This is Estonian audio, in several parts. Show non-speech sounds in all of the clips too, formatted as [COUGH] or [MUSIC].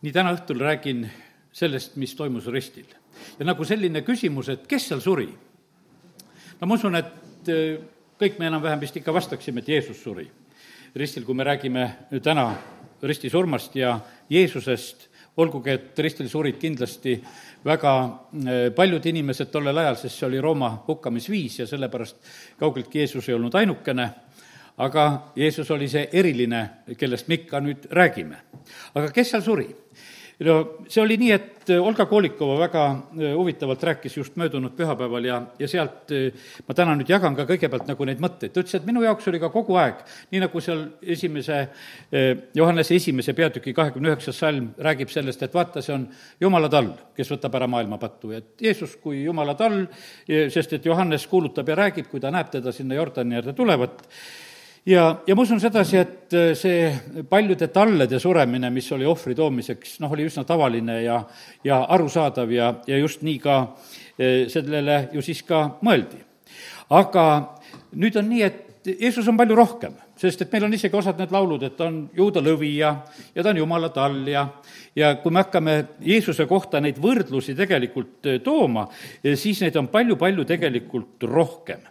nii täna õhtul räägin sellest, mis toimus ristil. ja nagu selline küsimus, et kes seal suri? no ma usun, et äh, kõik me enam-vähem vist ikka vastaksime, et Jeesus suri. ristil, kui me räägime täna ristisurmast ja Jeesusest, olgugi et ristil surid kindlasti väga äh, paljud inimesed tollel ajal, sest see oli Rooma hukkamisviis ja sellepärast kaugeltki Jeesus ei olnud ainukene, aga Jeesus oli see eriline, kellest me ikka nüüd räägime. aga kes seal suri? no see oli nii, et äh, Olga Kolikova väga äh, huvitavalt rääkis just möödunud pühapäeval ja, ja sealt äh, ma täna nüüd jagan ka kõigepealt nagu neid mõtteid, ta ütles, et minu jaoks oli ka kogu aeg, nii nagu seal esimese, Johannese esimese peatüki kahekümne üheksas salm räägib sellest, et vaata, see on Jumala tall, kes võtab ära maailma pattu, et Jeesus kui Jumala tall, sest et Johannes kuulutab ja räägib, kui ta näeb teda sinna Jordani äärde tulevat, ja, ja ma usun sedasi, et äh, see paljude tallede suremine, mis oli ohvri toomiseks, noh, oli üsna tavaline ja, ja arusaadav ja, ja just nii ka äh, sellele ju siis ka mõeldi. aga nüüd on nii, et Jeesus on palju rohkem, sest et meil on isegi osad need laulud, et on juuda lõvi ja, ja ta on jumala tall ja, ja kui me hakkame Jeesuse kohta neid võrdlusi tegelikult äh, tooma, siis neid on palju-palju tegelikult rohkem.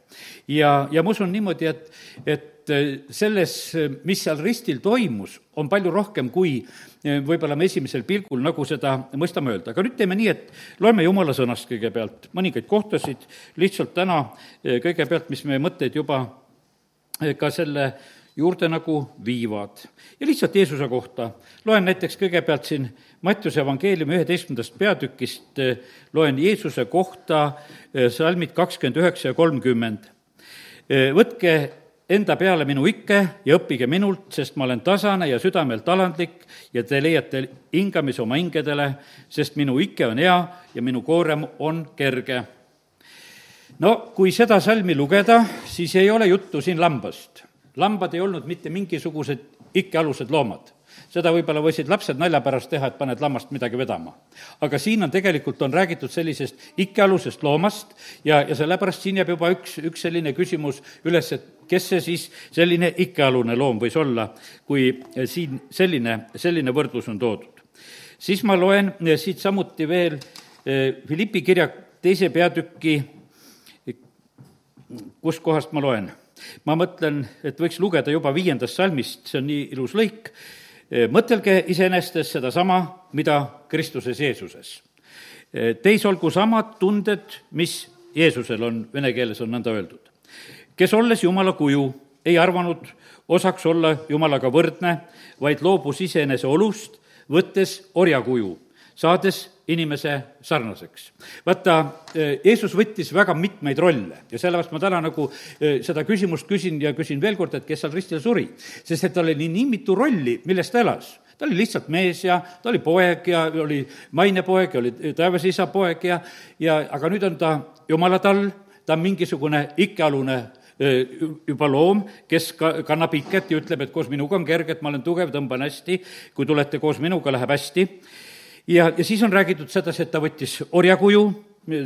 ja, ja ma usun niimoodi, et, et et eh, selles, eh, mis seal ristil toimus, on palju rohkem, kui eh, võib-olla me esimesel pilgul nagu seda mõistame öelda. aga nüüd teeme nii, et loeme Jumala sõnast kõigepealt mõningaid kohtasid, lihtsalt täna kõigepealt, mis meie mõtteid juba ka selle juurde nagu viivad. ja lihtsalt Jeesuse kohta loen näiteks kõigepealt siin Mattiuse evangeeliumi üheteistkümnendast peatükist, loen Jeesuse kohta salmid kakskümmend üheksa ja kolmkümmend. võtke enda peale minu ikke ja õppige minult, sest ma olen tasane ja südamelt alandlik ja te leiate hingamise oma hingedele, sest minu ikke on hea ja minu koorem on kerge. no kui seda salmi lugeda, siis ei ole juttu siin lambast. lambad ei olnud mitte mingisugused ikkealused loomad seda võib-olla võisid lapsed nalja pärast teha, et paned lammast midagi vedama. aga siin on tegelikult, on räägitud sellisest ikkealusest loomast ja, ja sellepärast siin jääb juba üks, üks selline küsimus üles, et kes see siis selline ikkealune loom võis olla, kui siin selline, selline võrdlus on toodud. siis ma loen siit samuti veel eh, Philippi kirja teise peatüki, kuskohast ma loen? ma mõtlen, et võiks lugeda juba viiendast salmist, see on nii ilus lõik, mõtelge iseenesest sedasama, mida Kristuses Jeesuses. Teis olgu samad tunded, mis Jeesusel on, vene keeles on nõnda öeldud. Kes olles Jumala kuju, ei arvanud osaks olla Jumalaga võrdne, vaid loobus iseenese olust, võttes orjakuju, saades inimese sarnaseks. vaata, Jeesus võttis väga mitmeid rolle ja sellepärast ma täna nagu eh, seda küsimust küsin ja küsin veel kord, et kes seal ristil suri. sest et tal oli nii mitu rolli, milles ta elas ta oli lihtsalt mees ja ta oli poeg ja oli mainepoeg ja oli taevas isa poeg ja, ja aga nüüd on ta jumala tall, ta on mingisugune ikkealune juba loom, kes ka, kannab iket ja ütleb, et koos minuga on kerge, et ma olen tugev, tõmban hästi, kui tulete koos minuga, läheb hästi ja, ja siis on räägitud sedasi, et ta võttis orjakuju,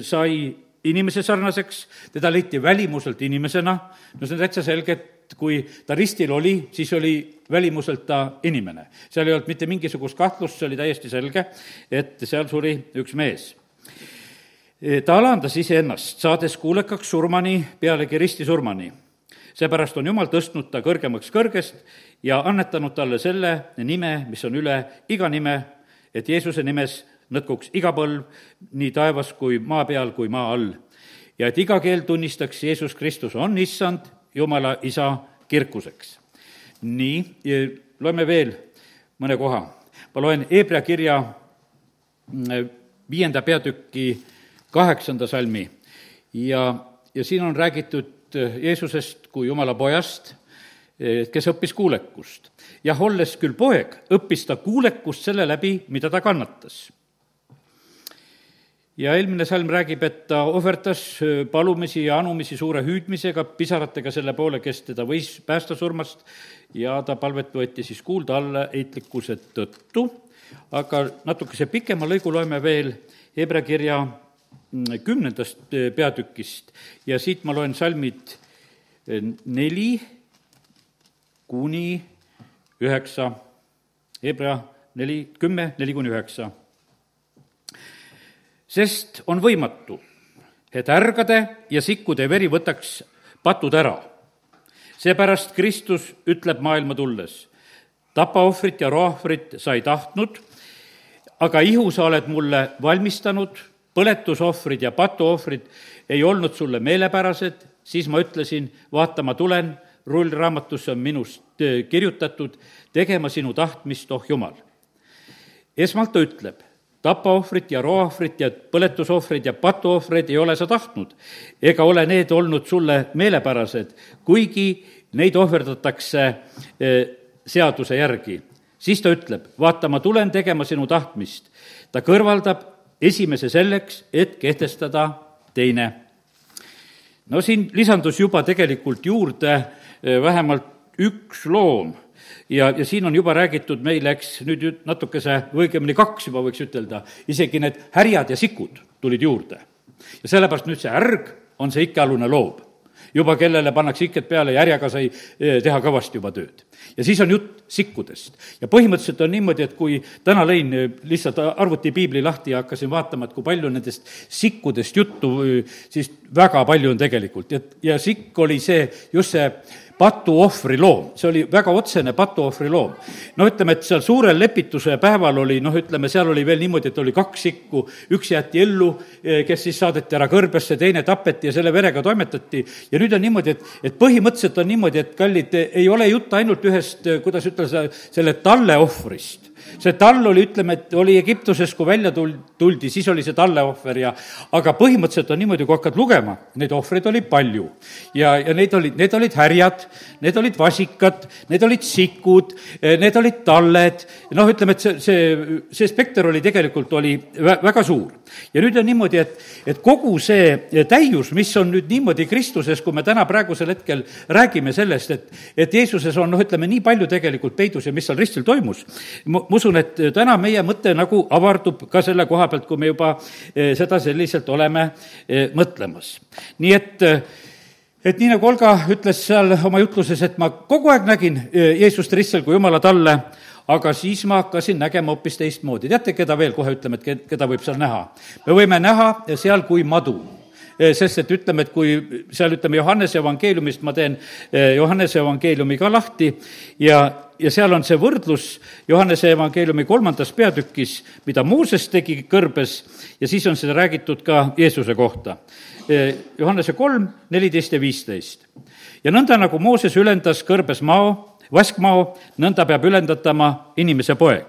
sai inimese sarnaseks, teda leiti välimuselt inimesena, no see on täitsa selge, et kui ta ristil oli, siis oli välimuselt ta inimene. seal ei olnud mitte mingisugust kahtlust, see oli täiesti selge, et seal suri üks mees. Ta alandas iseennast, saades kuulekaks surmani, pealegi ristisurmani. seepärast on Jumal tõstnud ta kõrgemaks kõrgest ja annetanud talle selle nime, mis on üle iga nime, et Jeesuse nimes nõtkuks iga põlv nii taevas kui maa peal kui maa all. ja et iga keel tunnistaks, Jeesus Kristus on issand, Jumala isa kirkuseks. nii, loeme veel mõne koha. ma loen Hebra kirja mm, viienda peatüki kaheksanda salmi. Ja, ja siin on räägitud Jeesusest kui Jumala pojast, kes õppis kuulekust. Jah, olles küll poeg, õppis ta kuulekust selle läbi, mida ta kannatas. ja eelmine salm räägib, et ta ohverdas äh, palumisi ja anumisi suure hüüdmisega, pisaratega selle poole, kes teda võis päästa surmast ja ta palvet võeti siis kuulda alla heitlikkuse tõttu, aga natukese pikema lõigu loeme veel Hebra kirja kümnendast äh, peatükist ja siit ma loen salmid äh, neli kuni üheksa, Hebra neli, kümme, neli kuni üheksa. sest on võimatu, et ärgade ja sikkude veri võtaks patud ära. seepärast Kristus ütleb maailma tulles, tapaohvrit ja roahvrit sa ei tahtnud, aga ihu sa oled mulle valmistanud, põletusohvrid ja patuohvrid ei olnud sulle meelepärased, siis ma ütlesin, vaata, ma tulen, rullraamatusse on minust äh, kirjutatud, tegema sinu tahtmist, oh Jumal. esmalt ta ütleb, tapaohvrit ja roaohvrit ja põletusohvrid ja patuohvreid ei ole sa tahtnud, ega ole need olnud sulle meelepärased, kuigi neid ohverdatakse äh, seaduse järgi. siis ta ütleb, vaata, ma tulen tegema sinu tahtmist. ta kõrvaldab esimese selleks, et kehtestada teine. No siin lisandus juba tegelikult juurde eh, vähemalt üks loom. Ja, ja siin on juba räägitud meile, eks nüüd natukese, või õigemini kaks juba võiks ütelda, isegi need härjad ja sikud tulid juurde. ja sellepärast nüüd see ärg on see ikkealune loom juba kellele pannakse ikket peale ja härjaga sai eh, teha kõvasti juba tööd. ja siis on jutt sikkudest. ja põhimõtteliselt on niimoodi, et kui täna lõin eh, lihtsalt arvuti piibli lahti ja hakkasin vaatama, et kui palju nendest sikkudest juttu, eh, siis väga palju on tegelikult ja, ja sikk oli see, just see patuohvri loom, see oli väga otsene patuohvri loom. no ütleme, et seal suurel lepituse päeval oli noh, ütleme, seal oli veel niimoodi, et oli kaks sikku, üks jäeti ellu, eh, kes siis saadeti ära kõrbesse, teine tapeti ja selle verega toimetati. ja nüüd on niimoodi, et, et põhimõtteliselt on niimoodi, et kallid, ei ole jutt ainult ühest, eh, kuidas ütelda, selle talleohvrist see tall oli, ütleme, et oli Egiptuses, kui välja tul-, tuldi, siis oli see talleohver ja aga põhimõtteliselt on niimoodi, kui hakkad lugema, neid ohvreid oli palju. ja, ja neid olid, need olid härjad, need olid vasikad, need olid sikud, need olid talled, noh, ütleme, et see, see, see spekter oli tegelikult, oli vä-, väga suur. ja nüüd on niimoodi, et, et kogu see täius, mis on nüüd niimoodi Kristuses, kui me täna praegusel hetkel räägime sellest, et, et Jeesuses on noh, ütleme nii palju tegelikult peidus ja mis seal ristil toimus, ma usun, et täna meie mõte nagu avardub ka selle koha pealt, kui me juba eh, seda selliselt oleme eh, mõtlemas. nii et et nii, nagu Olga ütles seal oma jutluses, et ma kogu aeg nägin Jeesust ristil kui jumala talle, aga siis ma hakkasin nägema hoopis teistmoodi. teate, keda veel kohe ütleme, et keda võib seal näha? me võime näha seal kui madu sest et ütleme, et kui seal ütleme Johannese evangeeliumist, ma teen Johannese evangeeliumi ka lahti ja ja seal on see võrdlus Johannese evangeeliumi kolmandas peatükis, mida Mooses tegi kõrbes ja siis on seda räägitud ka Jeesuse kohta. Johannese kolm, neliteist ja viisteist. ja nõnda, nagu Mooses ülendas kõrbes mao, vaskmao, nõnda peab ülendatama inimese poeg.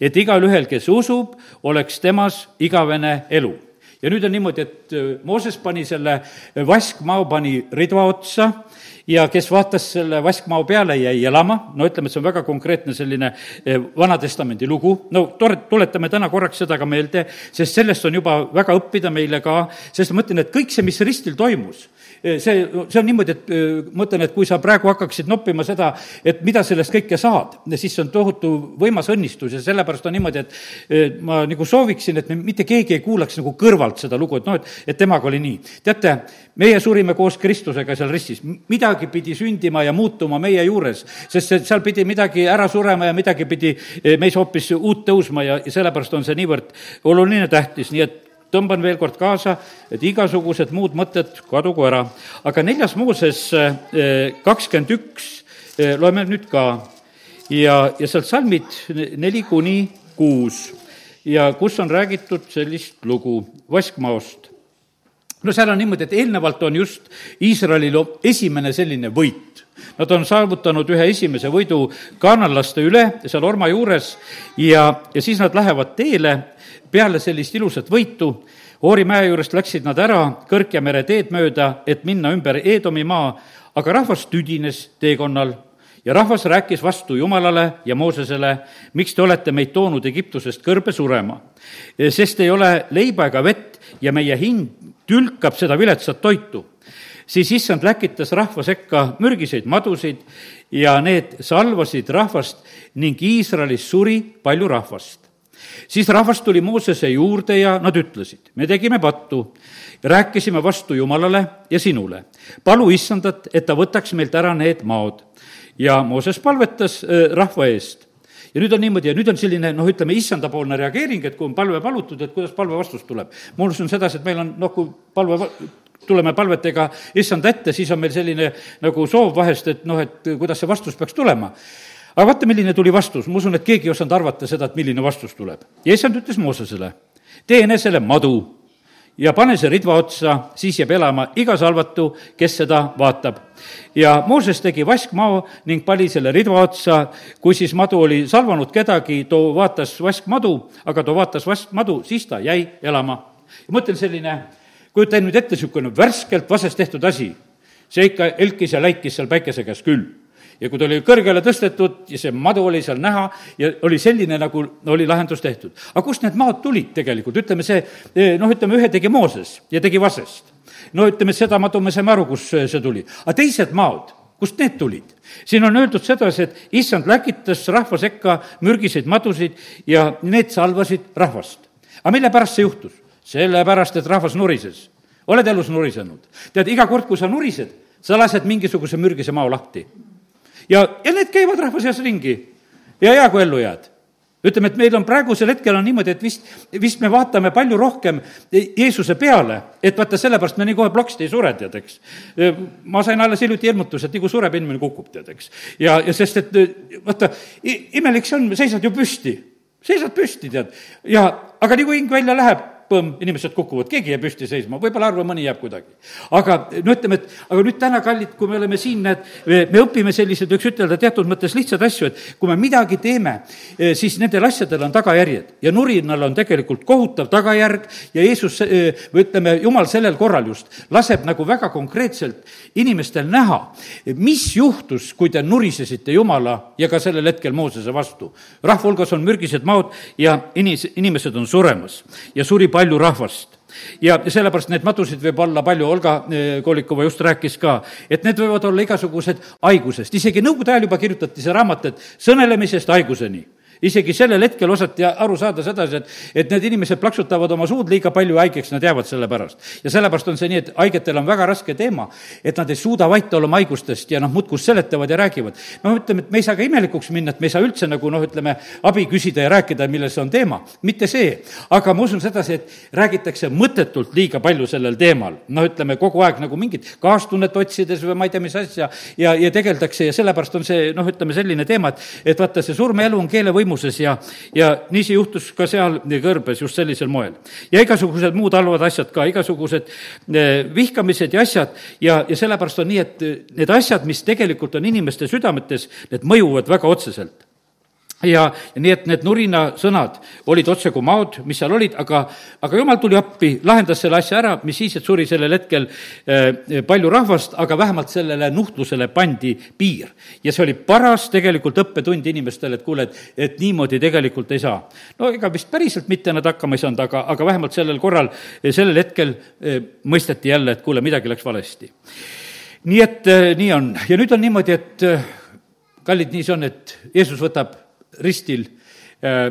et igalühel, kes usub, oleks temas igavene elu ja nüüd on niimoodi, et Mooses pani selle vaskmao, pani ridva otsa ja kes vaatas selle vaskmao peale, jäi elama, no ütleme, et see on väga konkreetne selline eh, Vana-testamendi lugu, no tore, tuletame täna korraks seda ka meelde, sest sellest on juba väga õppida meile ka, sest ma mõtlen, et kõik see, mis ristil toimus, see, see on niimoodi, et eh, ma mõtlen, et kui sa praegu hakkaksid noppima seda, et mida sellest kõike saad, siis see on tohutu võimas õnnistus ja sellepärast on niimoodi, et ma nagu sooviksin, et me mitte keegi ei kuulaks nagu kõrvalt seda lugu, et noh, et, et temaga oli nii. teate, meie surime koos Kristusega seal ristis, midagi pidi sündima ja muutuma meie juures, sest see, seal pidi midagi ära surema ja midagi pidi eh, meis hoopis uut tõusma ja, ja sellepärast on see niivõrd oluline, tähtis, nii et tõmban veel kord kaasa, et igasugused muud mõtted kadugu ära. aga neljas Mooses eh, kakskümmend üks eh, loeme nüüd ka ja, ja sealt salmid neli kuni kuus ja kus on räägitud sellist lugu Vaskmaost no seal on niimoodi, et eelnevalt on just Iisraelil esimene selline võit. Nad on saavutanud ühe esimese võidu kaanalaste üle seal orma juures ja, ja siis nad lähevad teele peale sellist ilusat võitu. Oori mäe juurest läksid nad ära Kõrkja mere teed mööda, et minna ümber Eedomi maa, aga rahvas tüdines teekonnal ja rahvas rääkis vastu Jumalale ja Moosesele, miks te olete meid toonud Egiptusest kõrbe surema, sest ei ole leiba ega vett ja meie hind tülkab seda viletsat toitu, siis issand läkitas rahva sekka mürgiseid madusid ja need salvasid rahvast ning Iisraelis suri palju rahvast. siis rahvas tuli Moosese juurde ja nad ütlesid, me tegime pattu, rääkisime vastu Jumalale ja sinule. palu issandat, et ta võtaks meilt ära need maod. ja Mooses palvetas äh, rahva eest ja nüüd on niimoodi ja nüüd on selline noh, ütleme issandapoolne reageering, et kui on palve palutud, et kuidas palve vastus tuleb. ma usun sedasi, et meil on noh, kui palve tuleme palvetega issanda ette, siis on meil selline nagu soov vahest, et noh, et kuidas see vastus peaks tulema aga vaata, milline tuli vastus, ma usun, et keegi ei osanud arvata seda, et milline vastus tuleb. ja issand ütles Moosesele, tee enesele madu ja pane see ridva otsa, siis jääb elama iga salvatu, kes seda vaatab. ja Mooses tegi vaskmao ning pani selle ridva otsa, kui siis madu oli salvanud kedagi, too vaatas vaskmadu, aga too vaatas vaskmadu, siis ta jäi elama. ja mõtlen selline, kujuta nüüd ette, niisugune värskelt vasest tehtud asi, see ikka elkis ja läikis seal päikese käes küll ja kui ta oli kõrgele tõstetud ja see madu oli seal näha ja oli selline, nagu oli lahendus tehtud. aga kust need maad tulid tegelikult, ütleme see, noh, ütleme ühe tegi Mooses ja tegi vasest. no ütleme, seda madu me saime aru, kust see tuli. aga teised maad, kust need tulid? siin on öeldud sedasi, et issand läkitas rahva sekka mürgiseid madusid ja need salvasid rahvast. aga mille pärast see juhtus? Sellepärast, et rahvas nurises. oled elus nurisenud? tead, iga kord, kui sa nurised, sa lased mingisuguse mürgise mao lahti ja, ja need käivad rahva seas ringi ja hea, kui ellu jääd ütleme, et meil on praegusel hetkel on niimoodi, et vist, vist me vaatame palju rohkem Jeesuse peale, et vaata, sellepärast me nii kohe ploksti ei sure, tead, eks. ma sain alles hiljuti ilmutuse, et nii kui sureb, inimene kukub, tead, eks. ja, ja sest, et vaata, imelik see on, seisad ju püsti, seisad püsti, tead, ja aga nii kui hing välja läheb, põmm, inimesed kukuvad, keegi ei jää püsti seisma, võib-olla harva mõni jääb kuidagi. aga no ütleme, et aga nüüd täna, kallid, kui me oleme siin, näed, me õpime selliseid, võiks ütelda, teatud mõttes lihtsaid asju, et kui me midagi teeme, eh, siis nendel asjadel on tagajärjed ja nurinal on tegelikult kohutav tagajärg ja Jeesus, eh, või ütleme, Jumal sellel korral just laseb nagu väga konkreetselt inimestel näha, mis juhtus, kui te nurisesite Jumala ja ka sellel hetkel Moosese vastu. rahva hulgas on mürgised maod ja inis-, inimesed on suremas ja suri palju rahvast. Ja sellepärast neid madusid võib olla palju, Olga eh, Kolikova just rääkis ka, et need võivad olla igasugused haigusest, isegi nõukogude ajal juba kirjutati see raamat, et sõnelemisest haiguseni isegi sellel hetkel osati aru saada sedasi, et, et need inimesed plaksutavad oma suud liiga palju haigeks nad jäävad selle pärast. ja sellepärast on see nii, et haigetel on väga raske teema, et nad ei suuda vait olla oma haigustest ja noh, muudkui seletavad ja räägivad. no ütleme, et me ei saa ka imelikuks minna, et me ei saa üldse nagu noh, ütleme, abi küsida ja rääkida, milles on teema, mitte see. aga ma usun sedasi, et räägitakse mõttetult liiga palju sellel teemal. noh, ütleme kogu aeg nagu mingit kaastunnet otsides või ma ei tea, mis asja ja, ja tegeldakse ja sellepärast on see noh, ütleme selline teema, et, et vaata, see surm ja elu on keelevõim vaimuses ja, ja nii see juhtus ka seal kõrbes just sellisel moel. ja igasugused muud halvad asjad ka, igasugused eh, vihkamised ja asjad ja, ja sellepärast on nii, et need asjad, mis tegelikult on inimeste südametes, need mõjuvad väga otseselt ja, ja nii, et need nurina sõnad olid otse kui maod, mis seal olid, aga, aga jumal tuli appi, lahendas selle asja ära, mis siis, et suri sellel hetkel eh, palju rahvast, aga vähemalt sellele nuhtlusele pandi piir. ja see oli paras tegelikult õppetund inimestele, et kuule, et, et niimoodi tegelikult ei saa. no ega vist päriselt mitte nad hakkama ei saanud, aga, aga vähemalt sellel korral, eh, sellel hetkel eh, mõisteti jälle, et kuule, midagi läks valesti. nii et eh, nii on ja nüüd on niimoodi, et eh, kallid, nii see on, et Jeesus võtab ristil äh,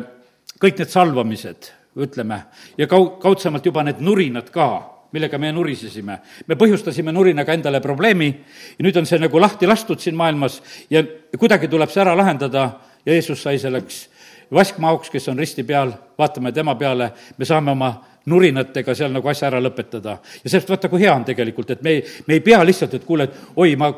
kõik need salvamised, ütleme, ja kau-, kaudsemalt juba need nurinad ka, millega me nurisesime. me põhjustasime nurinaga endale probleemi ja nüüd on see nagu lahti lastud siin maailmas ja kuidagi tuleb see ära lahendada ja Jeesus sai selleks vaskmaoks, kes on risti peal, vaatame tema peale, me saame oma nurinatega seal nagu asja ära lõpetada. ja sellest vaata, kui hea on tegelikult, et me ei, me ei pea lihtsalt, et kuule, et oi, ma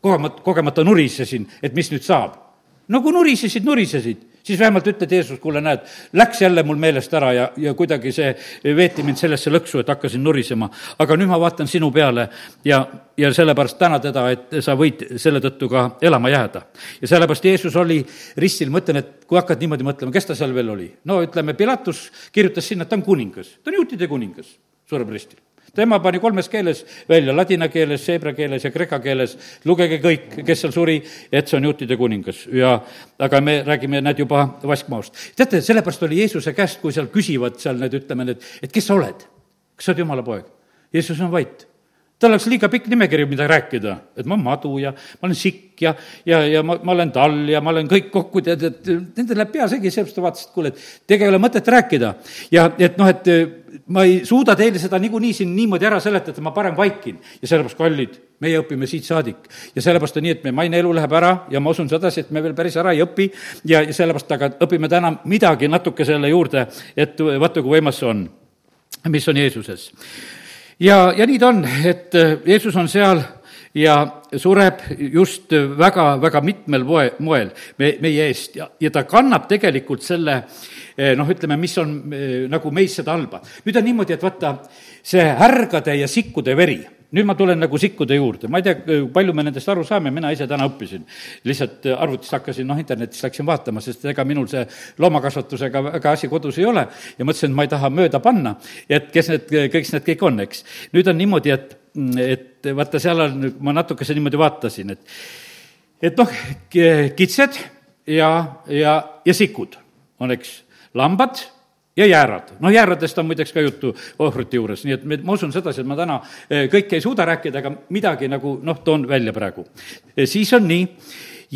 kogemata, kogemata nurisesin, et mis nüüd saab no kui nurisesid, nurisesid, siis vähemalt ütled Jeesus, kuule, näed, läks jälle mul meelest ära ja, ja kuidagi see veeti mind sellesse lõksu, et hakkasin nurisema. aga nüüd ma vaatan sinu peale ja, ja sellepärast täna teda, et sa võid selle tõttu ka elama jääda. ja sellepärast Jeesus oli ristil, ma ütlen, et kui hakkad niimoodi mõtlema, kes ta seal veel oli? no ütleme, Pilatus kirjutas sinna, et ta on kuningas, ta on juutide kuningas, sureb ristil tema pani kolmes keeles välja, ladina keeles, seebra keeles ja kreeka keeles, lugege kõik, kes seal suri, et see on juutide kuningas ja aga me räägime, näed, juba Vaskmaost. teate, sellepärast oli Jeesuse käest, kui seal küsivad seal need, ütleme need, et kes sa oled? kas sa oled Jumala poeg? Jeesus on vait tal oleks liiga pikk nimekiri, mida rääkida, et ma olen madu ja ma olen sikk ja, ja, ja ma, ma olen tall ja ma olen kõik kokku, tead, et nendel läheb pea segi, sellepärast ta vaatas, et kuule, et teiega ei ole mõtet rääkida. ja et noh, et ma ei suuda teile seda niikuinii siin niimoodi ära seletada, ma parem vaikin. ja sellepärast, kallid, meie õpime siit saadik. ja sellepärast on nii, et meie maine elu läheb ära ja ma usun sedasi, et me veel päris ära ei õpi ja, ja sellepärast, aga õpime täna midagi natuke selle juurde, et vaata, kui võimas see on, mis on Jeesuses ja, ja nii ta on, et äh, Jeesus on seal ja sureb just väga, väga mitmel moe, moel me, meie eest ja, ja ta kannab tegelikult selle äh, noh, ütleme, mis on äh, nagu meis seda halba. nüüd on niimoodi, et vaata, see härgade ja sikkude veri nüüd ma tulen nagu sikkude juurde, ma ei tea, palju me nendest aru saame, mina ise täna õppisin. lihtsalt äh, arvutist hakkasin, noh, internetist läksin vaatama, sest ega minul see loomakasvatusega väga asi kodus ei ole ja mõtlesin, et ma ei taha mööda panna, et kes need, kes need kõik on, eks. nüüd on niimoodi, et, et vaata, seal on, ma natukese niimoodi vaatasin, et et noh, kitsed ja, ja, ja sikud on, eks, lambad ja jäärad. noh, jääradest on muideks ka juttu ohvrite juures, nii et me, ma usun sedasi, et ma täna eh, kõike ei suuda rääkida, aga midagi nagu noh, toon välja praegu. Eh, siis on nii,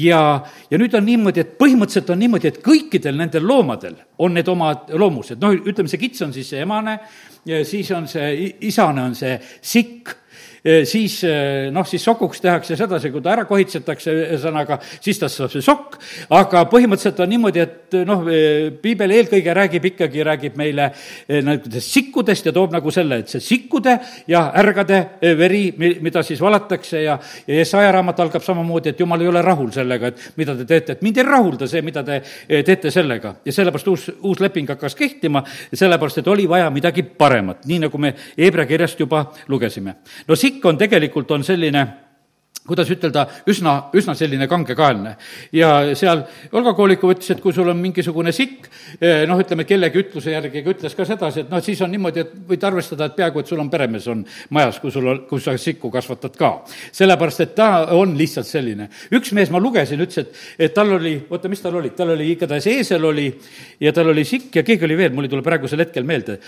ja, ja nüüd on niimoodi, et põhimõtteliselt on niimoodi, et kõikidel nendel loomadel on need omad loomused, noh, ütleme, see kits on siis see emane, siis on see isane, on see sikk siis noh, siis sokuks tehakse sedasi, kui ta ära kohitsetakse, ühesõnaga, siis tast saab see sokk, aga põhimõtteliselt on niimoodi, et noh, piibel eelkõige räägib ikkagi, räägib meile nendest sikkudest ja toob nagu selle, et see sikkude ja ärgade veri, mida siis valatakse ja, ja Jesaja raamat algab samamoodi, et jumal ei ole rahul sellega, et mida te teete, et mind ei rahulda see, mida te teete sellega. ja sellepärast uus, uus leping hakkas kehtima, sellepärast et oli vaja midagi paremat, nii nagu me Hebra kirjast juba lugesime. no siit sikk on tegelikult, on selline kuidas ütelda, üsna, üsna selline kangekaelne. ja seal Olga Kooliku ütles, et kui sul on mingisugune sikk, eh, noh, ütleme kellegi ütluse järgi, ütles ka sedasi, et noh, siis on niimoodi, et võid arvestada, et peaaegu, et sul on peremees on majas, kui sul on, kui sa sikku kasvatad ka. sellepärast, et ta on lihtsalt selline. üks mees, ma lugesin, ütles, et, et tal oli, oota, mis tal oli, tal oli igatahes eesel oli ja tal oli sikk ja keegi oli veel, mul ei tule praegusel hetkel meelde.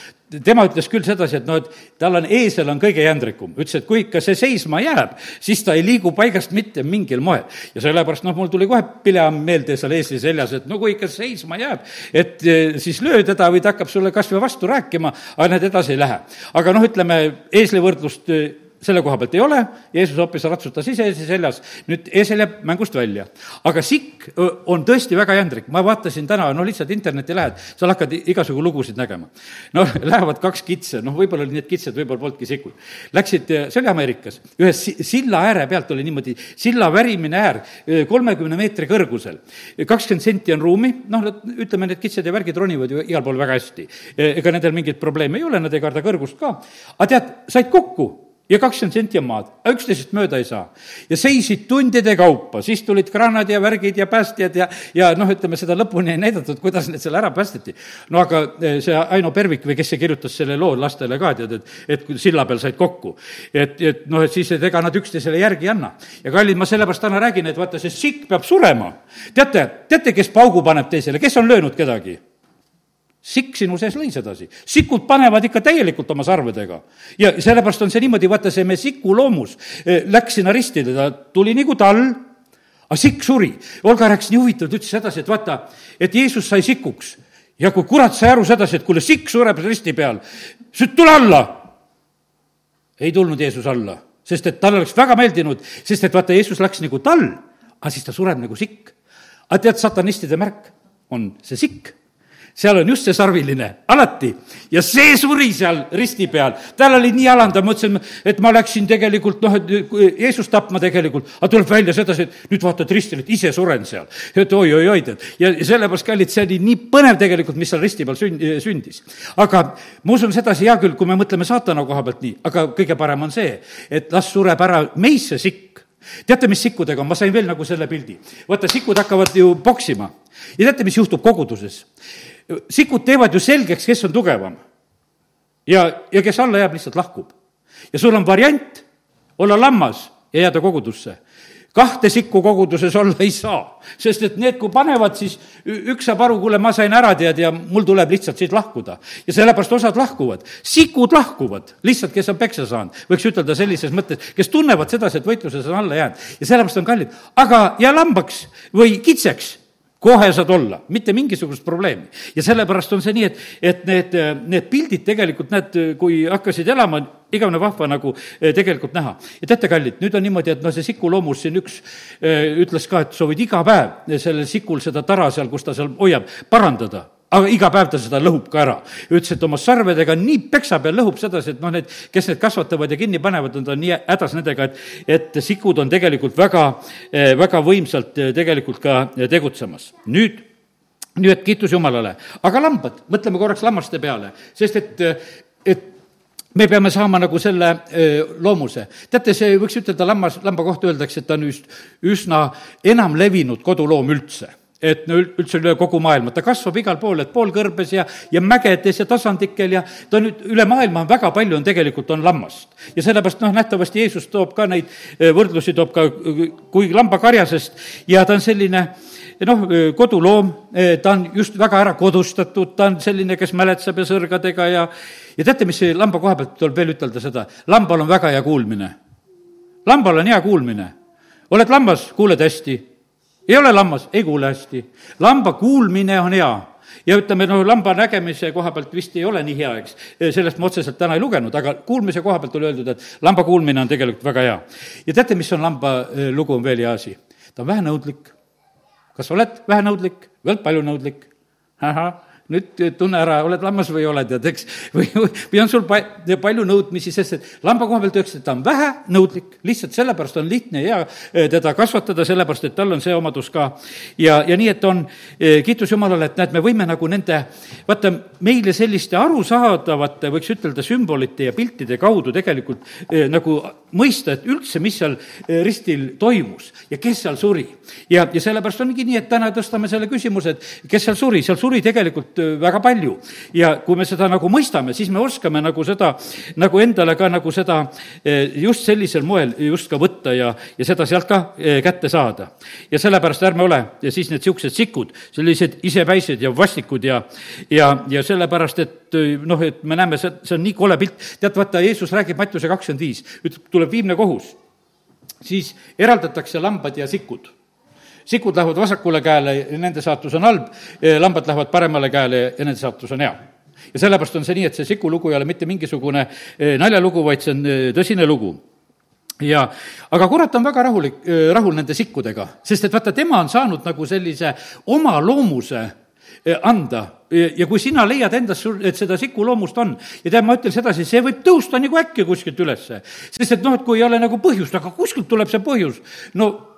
tema ütles küll sedasi, et noh, et tal on, eesel on kõige jändrikum. ütles, et kui ikka see seisma jääb, siis ta ei liigu liigu paigast mitte mingil moel. ja sellepärast noh, mul tuli kohe Pileam meelde seal eesli seljas, et no kui ikka seisma jääb, et eh, siis löö teda või ta hakkab sulle kas või vastu rääkima, aga näed, edasi ei lähe. aga noh, ütleme, eesli võrdlust eh, selle koha pealt ei ole, Jeesus hoopis ratsutas ise seljas, nüüd eesel jääb mängust välja. aga sikk on tõesti väga jändrik, ma vaatasin täna, no lihtsalt internetti lähed, seal hakkad igasugu lugusid nägema. noh, [LAUGHS] lähevad kaks kitse, noh, võib-olla olid need kitsed, võib-olla polnudki sikud. Läksid, see oli Ameerikas, ühes silla ääre pealt oli niimoodi silla värimine äär kolmekümne meetri kõrgusel. kakskümmend senti on ruumi, noh, ütleme, need kitsed ja värgid ronivad ju igal pool väga hästi. ega nendel mingit probleemi ei ole, nad ei karda kõrgust ka. aga tead, said kokku ja kakskümmend senti on maad, üksteisest mööda ei saa. ja seisid tundide kaupa, siis tulid kraanad ja värgid ja päästjad ja, ja noh, ütleme seda lõpuni ei näidatud, kuidas need seal ära päästeti. no aga eh, see Aino Pervik või kes see kirjutas selle loo lastele ka, tead, et, et kui silla peal said kokku. et, et noh, et siis, et ega nad üksteisele järgi ei anna. ja kallid, ma sellepärast täna räägin, et vaata, see sikk peab surema. teate, teate, kes paugu paneb teisele, kes on löönud kedagi? Sikk sinu sees lõi sedasi. sikud panevad ikka täielikult oma sarvedega. ja sellepärast on see niimoodi, vaata see meie siku loomus eh, läks sinna ristile, ta tuli nagu tall, aga sikk suri. Olga rääkis nii huvitavat, ütles sedasi, et vaata, et Jeesus sai sikuks. ja kui kurat sai aru sedasi, et kuule, sikk sureb risti peal, siis tule alla. ei tulnud Jeesus alla, sest et talle oleks väga meeldinud, sest et vaata, Jeesus läks nagu tall, aga siis ta sureb nagu sikk. aga tead, satanistide märk on see sikk seal on just see sarviline, alati. ja see suri seal risti peal, tal oli nii alandav, mõtlesin, et ma läksin tegelikult noh, et Jeesust tapma tegelikult, aga tuleb välja sedasi, et nüüd vaatad ristile, et ise suren seal. et oi-oi-oi, tead, ja sellepärast, kallid, see oli nii põnev tegelikult, mis seal risti peal sünd-, sündis. aga ma usun sedasi, hea küll, kui me mõtleme saatana koha pealt nii, aga kõige parem on see, et las sureb ära meisse sikk teate, mis sikkudega on, ma sain veel nagu selle pildi. vaata, sikud hakkavad ju poksima ja teate, mis juhtub koguduses? Sikud teevad ju selgeks, kes on tugevam. ja, ja kes alla jääb, lihtsalt lahkub. ja sul on variant olla lammas ja jääda kogudusse. kahte sikku koguduses olla ei saa, sest et need, kui panevad, siis üks saab aru, kuule, ma sain ära, tead, ja mul tuleb lihtsalt siit lahkuda. ja sellepärast osad lahkuvad, sikud lahkuvad, lihtsalt, kes on peksa saanud, võiks ütelda sellises mõttes, kes tunnevad sedasi, et võitluses on alla jäänud ja sellepärast on kallid. aga jää lambaks või kitseks kohe saad olla, mitte mingisugust probleemi. ja sellepärast on see nii, et, et need, need pildid tegelikult, näed, kui hakkasid elama, igavene vahva nagu eh, tegelikult näha. ja teate, kallid, nüüd on niimoodi, et noh, see Siku loomus siin üks eh, ütles ka, et sa võid iga päev sellel Sikul seda tara seal, kus ta seal hoiab, parandada aga iga päev ta seda lõhub ka ära. ütles, et oma sarvedega nii peksab ja lõhub sedasi, et noh, need, kes need kasvatavad ja kinni panevad, nad on nii hädas nendega, et, et sikud on tegelikult väga, eh, väga võimsalt eh, tegelikult ka eh, tegutsemas. nüüd nii et kiitus Jumalale. aga lambad, mõtleme korraks lammaste peale, sest et, et me peame saama nagu selle loomuse. teate, see võiks ütelda lammas, lamba kohta öeldakse, et ta on just üsna enamlevinud koduloom üldse et no üldse üle kogu maailma, ta kasvab igal pool, et poolkõrbes ja, ja mägedes ja tasandikel ja ta nüüd üle maailma on väga palju, on tegelikult, on lammast. ja sellepärast noh, nähtavasti Jeesus toob ka neid eh, võrdlusi, toob ka kui lambakarjasest ja ta on selline noh, koduloom, eh, ta on just väga ära kodustatud, ta on selline, kes mäletseb ja sõrgadega ja ja teate, mis lamba koha pealt tuleb veel ütelda seda, lambal on väga hea kuulmine. lambal on hea kuulmine. oled lammas, kuuled hästi ei ole lammas, ei kuule hästi. lamba kuulmine on hea ja ütleme, no lamba nägemise koha pealt vist ei ole nii hea, eks, sellest ma otseselt täna ei lugenud, aga kuulmise koha pealt oli öeldud, et lamba kuulmine on tegelikult väga hea. ja teate, mis on lamba eh, lugu, on veel hea asi? ta on vähenõudlik. kas oled vähenõudlik või oled paljunõudlik? ahah nüüd tunne ära, oled lammas või ei ole, tead, eks, või, või on sul pa-, palju nõudmisi, sest et lamba koha pealt öeldakse, et ta on vähenõudlik, lihtsalt sellepärast on lihtne ja hea eh, teda kasvatada, sellepärast et tal on see omadus ka. ja, ja nii, et on, eh, kiitus Jumalale, et näed, me võime nagu nende, vaata, meile selliste arusaadavate, võiks ütelda, sümbolite ja piltide kaudu tegelikult eh, nagu mõista, et üldse, mis seal ristil toimus ja kes seal suri. ja, ja sellepärast ongi nii, et täna tõstame selle küsimuse, et kes seal suri, seal suri tegelikult tegelikult väga palju. ja kui me seda nagu mõistame, siis me oskame nagu seda, nagu endale ka nagu seda just sellisel moel just ka võtta ja, ja seda sealt ka kätte saada. ja sellepärast ärme ole ja siis need niisugused sikud, sellised isepäised ja vastikud ja, ja, ja sellepärast, et noh, et me näeme, see, see on nii kole pilt. tead, vaata, Jeesus räägib Mattiuse kakskümmend viis, ütleb, tuleb viimne kohus siis eraldatakse lambad ja sikud sikud lähevad vasakule käele ja nende saatus on halb, lambad lähevad paremale käele ja nende saatus on hea. Ja sellepärast on see nii, et see Siku lugu ei ole mitte mingisugune eh, naljalugu, vaid see on eh, tõsine lugu. Ja, aga kurat on väga rahulik, eh, rahul nende sikkudega, sest et vaata, tema on saanud nagu sellise oma loomuse anda. Ja kui sina leiad endas, et seda sikuloomust on ja tead, ma ütlen sedasi, see võib tõusta nagu äkki kuskilt ülesse. sest et noh, et kui ei ole nagu põhjust, aga kuskilt tuleb see põhjus, no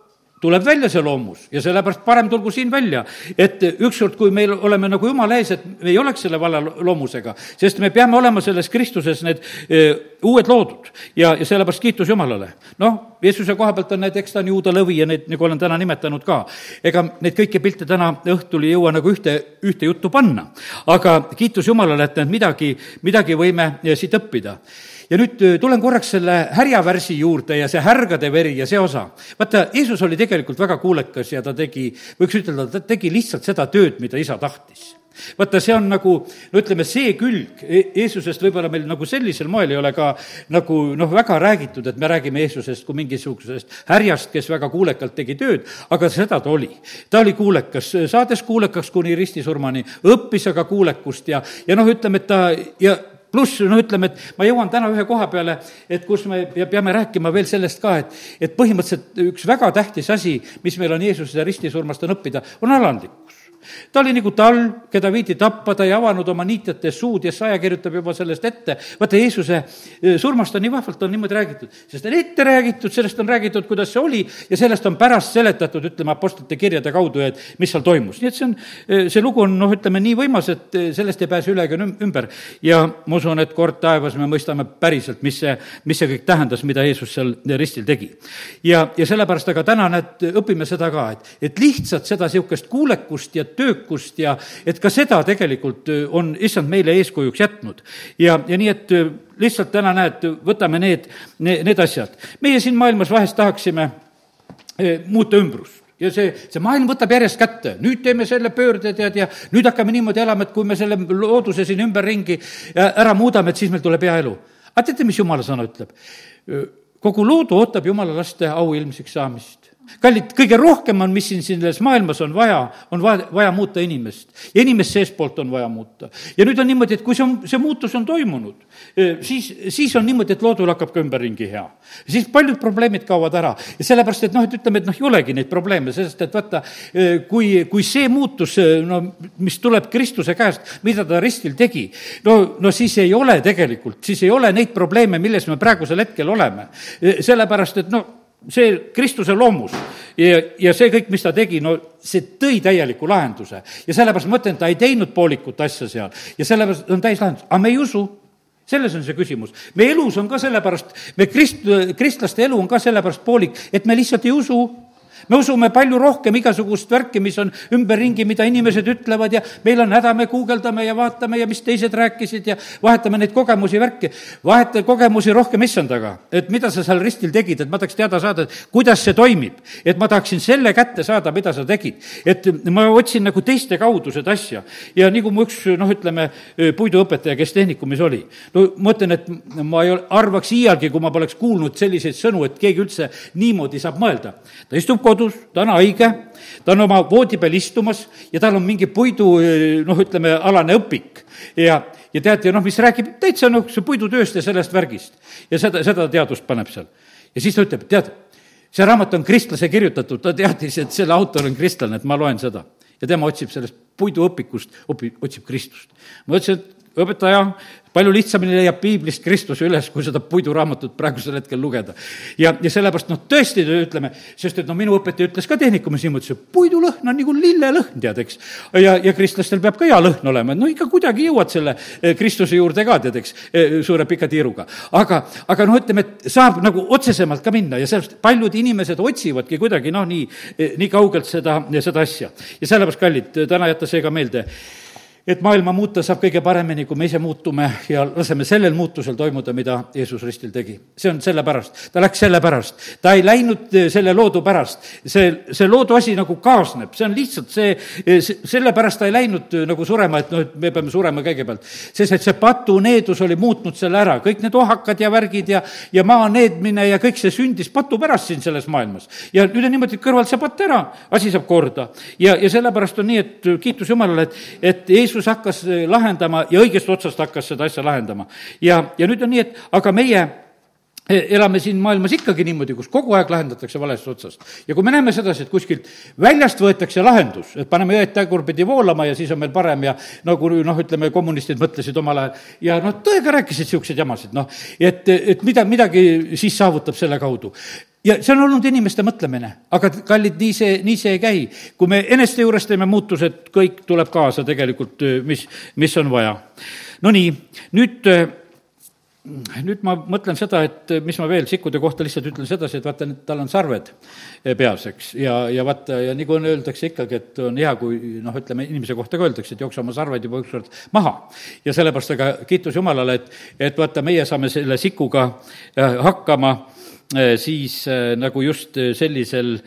tuleb välja see loomus ja sellepärast parem tulgu siin välja, et ükskord, kui meil oleme nagu jumala ees, et me ei oleks selle valla loomusega, sest me peame olema selles Kristuses need e, uued loodud ja, ja sellepärast kiitus Jumalale. noh, Jeesuse koha pealt on need, eks ta on juuda lõvi ja neid, nagu olen täna nimetanud ka. ega neid kõiki pilte täna õhtul ei jõua nagu ühte, ühte juttu panna. aga kiitus Jumalale, et need midagi, midagi võime siit õppida ja nüüd äh, tulen korraks selle härjavärsi juurde ja see härgade veri ja see osa. vaata, Jeesus oli tegelikult väga kuulekas ja ta tegi, võiks ütelda, ta tegi lihtsalt seda tööd, mida isa tahtis vaata, see on nagu, no ütleme, see külg e-, Jeesusest võib-olla meil nagu sellisel moel ei ole ka nagu noh, väga räägitud, et me räägime Jeesusest kui mingisugusest härjast, kes väga kuulekalt tegi tööd, aga seda ta oli. ta oli kuulekas, saades kuulekaks kuni ristisurmani, õppis aga kuulekust ja, ja noh, ütleme, et ta ja pluss no ütleme, et ma jõuan täna ühe koha peale, et kus me peame rääkima veel sellest ka, et, et põhimõtteliselt üks väga tähtis asi, mis meil on Jeesuse ristisurmast, on õppida, on alandlikkus ta oli nagu talv, keda viidi tappa, ta ei avanud oma niitjate suud ja saja kirjutab juba sellest ette. vaata, Jeesuse e, surmast on nii vahvalt, on niimoodi räägitud, sest on ette räägitud, sellest on räägitud, kuidas see oli ja sellest on pärast seletatud, ütleme, apostlite kirjade kaudu, et mis seal toimus. nii et see on, e, see lugu on noh, ütleme nii võimas, et e, sellest ei pääse üle ega ümber. ja ma usun, et kord taevas me mõistame päriselt, mis see, mis see kõik tähendas, mida Jeesus seal ristil tegi. ja, ja sellepärast aga täna näed, õpime seda ka, et, et lihtsalt seda niisugust kuulekust ja töökust ja et ka seda tegelikult äh, on issand meile eeskujuks jätnud. ja, ja nii, et äh, lihtsalt täna näed, võtame need, need, asjad. meie siin maailmas vahest tahaksime eh, muuta ümbrust ja see, see maailm võtab järjest kätte, nüüd teeme selle pöörde, tead, ja nüüd hakkame niimoodi elama, et kui me selle looduse siin ümberringi ära muudame, et siis meil tuleb hea elu. aga teate, mis jumala sõna ütleb? kogu loodu ootab jumala laste auilmsiks saamist kallid, kõige rohkem on, mis siin selles maailmas on vaja, on vaja, vaja muuta inimest. ja inimest seestpoolt on vaja muuta. ja nüüd on niimoodi, et kui see on, see muutus on toimunud, eh, siis, siis on niimoodi, et loodul hakkab ka ümberringi hea. siis paljud probleemid kaovad ära ja sellepärast, et noh, et ütleme, et noh, ei olegi neid probleeme, sest et vaata, eh, kui, kui see muutus, eh, no mis tuleb Kristuse käest, mida ta ristil tegi, no, no siis ei ole tegelikult, siis ei ole neid probleeme, milles me praegusel hetkel oleme. sellepärast, et no see Kristuse loomus ja, ja see kõik, mis ta tegi, no see tõi täieliku lahenduse. ja sellepärast ma ütlen, ta ei teinud poolikut asja seal ja sellepärast on täislahendus, aga me ei usu selles on see küsimus. meie elus on ka sellepärast, me krist-, kristlaste elu on ka sellepärast poolik, et me lihtsalt ei usu me usume palju rohkem igasugust värki, mis on ümberringi, mida inimesed ütlevad ja meil on häda, me guugeldame ja vaatame ja mis teised rääkisid ja vahetame neid kogemusi, värki. vaheta kogemusi rohkem issandaga, et mida sa seal ristil tegid, et ma tahaks teada saada, et kuidas see toimib. et ma tahaksin selle kätte saada, mida sa tegid. et ma otsin nagu teiste kaudu seda asja. ja kui mu üks noh, ütleme, puiduõpetaja, kes tehnikumis oli, no ma ütlen, et ma ei arvaks iialgi, kui ma poleks kuulnud selliseid sõnu, et keegi üldse niimoodi saab mõelda. ta istub kodus, kodus, ta on haige, ta on oma voodi peal istumas ja tal on mingi puidu noh, ütleme, alane õpik ja, ja tead, ja noh, mis räägib täitsa niisuguse puidutööst ja sellest värgist. ja seda, seda teadust paneb seal. ja siis ta ütleb, tead, see raamat on kristlase kirjutatud, ta teadis, et selle autor on kristlane, et ma loen seda. ja tema otsib sellest puiduõpikust, otsib Kristust. ma ütlesin, et õpetaja, palju lihtsamini leiab piiblist Kristuse üles, kui seda puiduraamatut praegusel hetkel lugeda. ja, ja sellepärast noh, tõesti ütleme, sest et no minu õpetaja ütles ka tehnikumis niimoodi, see puidulõhn on nagu lillelõhn, tead, eks. ja, ja kristlastel peab ka hea lõhn olema, no ikka kuidagi jõuad selle eh, Kristuse juurde ka, tead, eks, eh, suure pika tiiruga. aga, aga noh, ütleme, et saab nagu otsesemalt ka minna ja sellepärast paljud inimesed otsivadki kuidagi noh, nii, eh, nii kaugelt seda, seda asja. ja sellepärast, kallid, täna jätta see ka meelde et maailma muuta saab kõige paremini, kui me ise muutume ja laseme sellel muutusel toimuda, mida Jeesus ristil tegi. see on sellepärast, ta läks sellepärast, ta ei läinud eh, selle loodu pärast. see, see loodu asi nagu kaasneb, see on lihtsalt see, eh, see, sellepärast ta ei läinud eh, nagu surema, et noh, et me peame surema kõigepealt. sest et see patuneedus oli muutnud selle ära, kõik need ohakad ja värgid ja, ja maa needmine ja kõik see sündis patu pärast siin selles maailmas. ja nüüd on niimoodi, et kõrvalt see patt ära, asi saab korda. ja, ja sellepärast on nii, et kiitus Jumalale, et, et Jeesus Jeesus hakkas eh, lahendama ja õigest otsast hakkas seda asja lahendama. ja, ja nüüd on nii, et aga meie eh, elame siin maailmas ikkagi niimoodi, kus kogu aeg lahendatakse valest otsast. ja kui me näeme sedasi, et kuskilt väljast võetakse lahendus, et paneme jõed tagurpidi voolama ja siis on meil parem ja nagu noh, ütleme, kommunistid mõtlesid omal ajal ja noh, tõega rääkisid niisuguseid jamasid, noh, et, et mida, midagi siis saavutab selle kaudu ja see on olnud inimeste mõtlemine, aga kallid, nii see, nii see ei käi. kui me eneste juures teeme muutused, kõik tuleb kaasa tegelikult, mis, mis on vaja. Nonii, nüüd nüüd ma mõtlen seda, et mis ma veel sikkude kohta lihtsalt ütlen sedasi, et vaata, tal on sarved peas, eks, ja, ja vaata, ja nii kui öeldakse ikkagi, et on hea, kui noh, ütleme inimese kohta ka öeldakse, et jookse oma sarved juba ükskord maha. ja sellepärast, aga kiitus Jumalale, et, et vaata, meie saame selle sikuga hakkama Äh, siis äh, nagu just äh, sellisel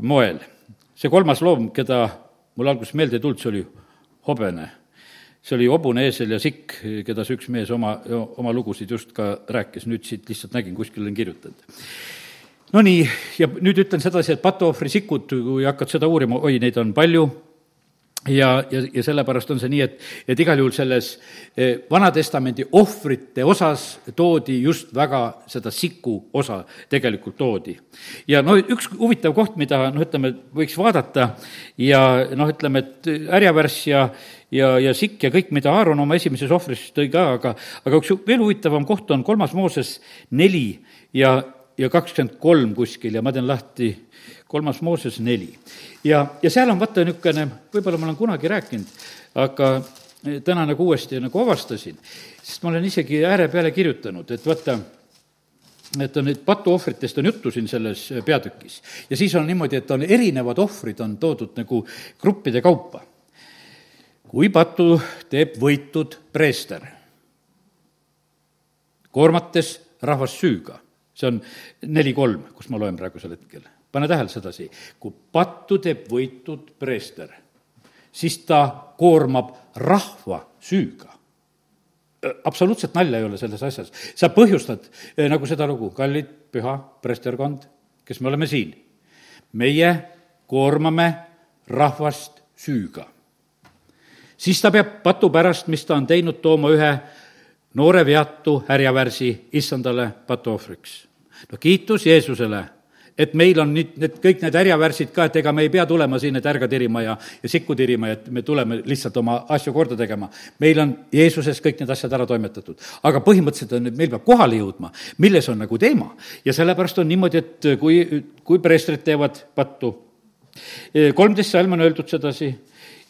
moel. see kolmas loom, keda mul alguses meelde ei tulnud, see oli hobene. see oli hobune, eesel ja sikk, keda see üks mees oma, oma lugusid just ka rääkis, nüüd siit lihtsalt nägin, kuskil on kirjutatud. Nonii, ja nüüd ütlen sedasi, et patuohvrisikud, kui hakkad seda uurima, oi, neid on palju ja, ja, ja sellepärast on see nii, et, et igal juhul selles eh, Vana-testamendi ohvrite osas toodi just väga seda siku osa tegelikult toodi. ja no üks huvitav koht, mida noh, ütleme, võiks vaadata ja noh, ütleme, et härjavärss ja ja, ja sikk ja kõik, mida Aaron oma esimeses ohvris tõi ka, aga aga üks veel huvitavam koht on kolmas Mooses neli ja, ja kakskümmend kolm kuskil ja ma teen lahti kolmas Mooses neli. ja, ja seal on vaata niisugune, võib-olla ma olen kunagi rääkinud, aga täna nagu uuesti nagu avastasin, sest ma olen isegi ääre peale kirjutanud, et vaata, et on neid patuohvritest on juttu siin selles peatükis. ja siis on niimoodi, et on erinevad ohvrid on toodud nagu gruppide kaupa. kui patu teeb võitud preester, koormates rahvast süüga, see on neli kolm, kus ma loen praegusel hetkel pane tähele sedasi, kui pattu teeb võitud preester, siis ta koormab rahva süüga absoluutselt nalja ei ole selles asjas. sa põhjustad nagu seda lugu, kallid püha preesterkond, kes me oleme siin. meie koormame rahvast süüga. siis ta peab patu pärast, mis ta on teinud, tooma ühe noore veatu härjavärsi issandale patuohvriks. no kiitus Jeesusele et meil on nüüd need, kõik need härjavärsid ka, et ega me ei pea tulema siin, et ärga tirima ja, ja sikku tirima, et me tuleme lihtsalt oma asju korda tegema. meil on Jeesuses kõik need asjad ära toimetatud. aga põhimõtteliselt on, et meil peab kohale jõudma, milles on nagu teema. ja sellepärast on niimoodi, et kui, kui preestrid teevad pattu, kolmteist salm on öeldud sedasi,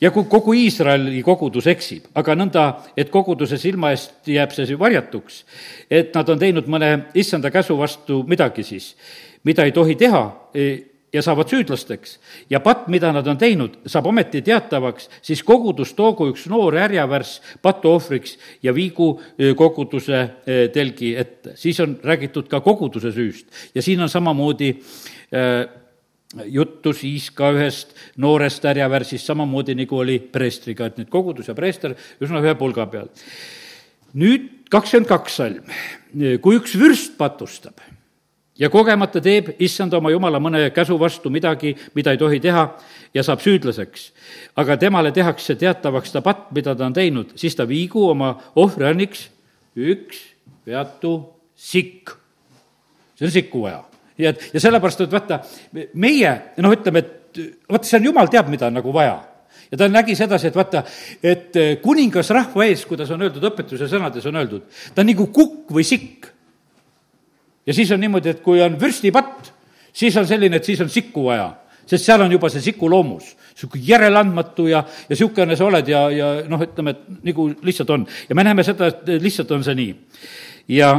ja kui kogu Iisraeli kogudus eksib, aga nõnda, et koguduse silma eest jääb see varjatuks, et nad on teinud mõne issanda käsu vastu midagi siis, mida ei tohi teha e, ja saavad süüdlasteks. Ja patt, mida nad on teinud, saab ometi teatavaks, siis kogudus toogu üks noor härjavärss patuohvriks ja viigu e, koguduse e, telgi ette. siis on räägitud ka koguduse süüst. Ja siin on samamoodi juttu siis ka ühest noorest härjavärsist, samamoodi nagu oli preestriga, et nüüd kogudus ja preester üsna ühe pulga peal. nüüd kakskümmend kaks salm, kui üks vürst patustab ja kogemata teeb issand oma jumala mõne käsu vastu midagi, mida ei tohi teha ja saab süüdlaseks. aga temale tehakse teatavaks ta patt, mida ta on teinud, siis ta viigu oma ohvrianniks üks veatu sikk. see on sikku vaja. Ja, ja sellepärast, et vaata, meie, noh, ütleme, et vot see on, jumal teab, mida on nagu vaja ja ta nägi sedasi, et vaata, et kuningas rahva ees, kuidas on öeldud õpetuse sõnades, on öeldud, ta on nagu kukk või sikk ja siis on niimoodi, et kui on vürstipatt, siis on selline, et siis on sikku vaja, sest seal on juba see siku loomus. niisugune järeleandmatu ja, ja niisugune sa oled ja, ja noh, ütleme, et nagu lihtsalt on. ja me näeme seda, et lihtsalt on see nii. ja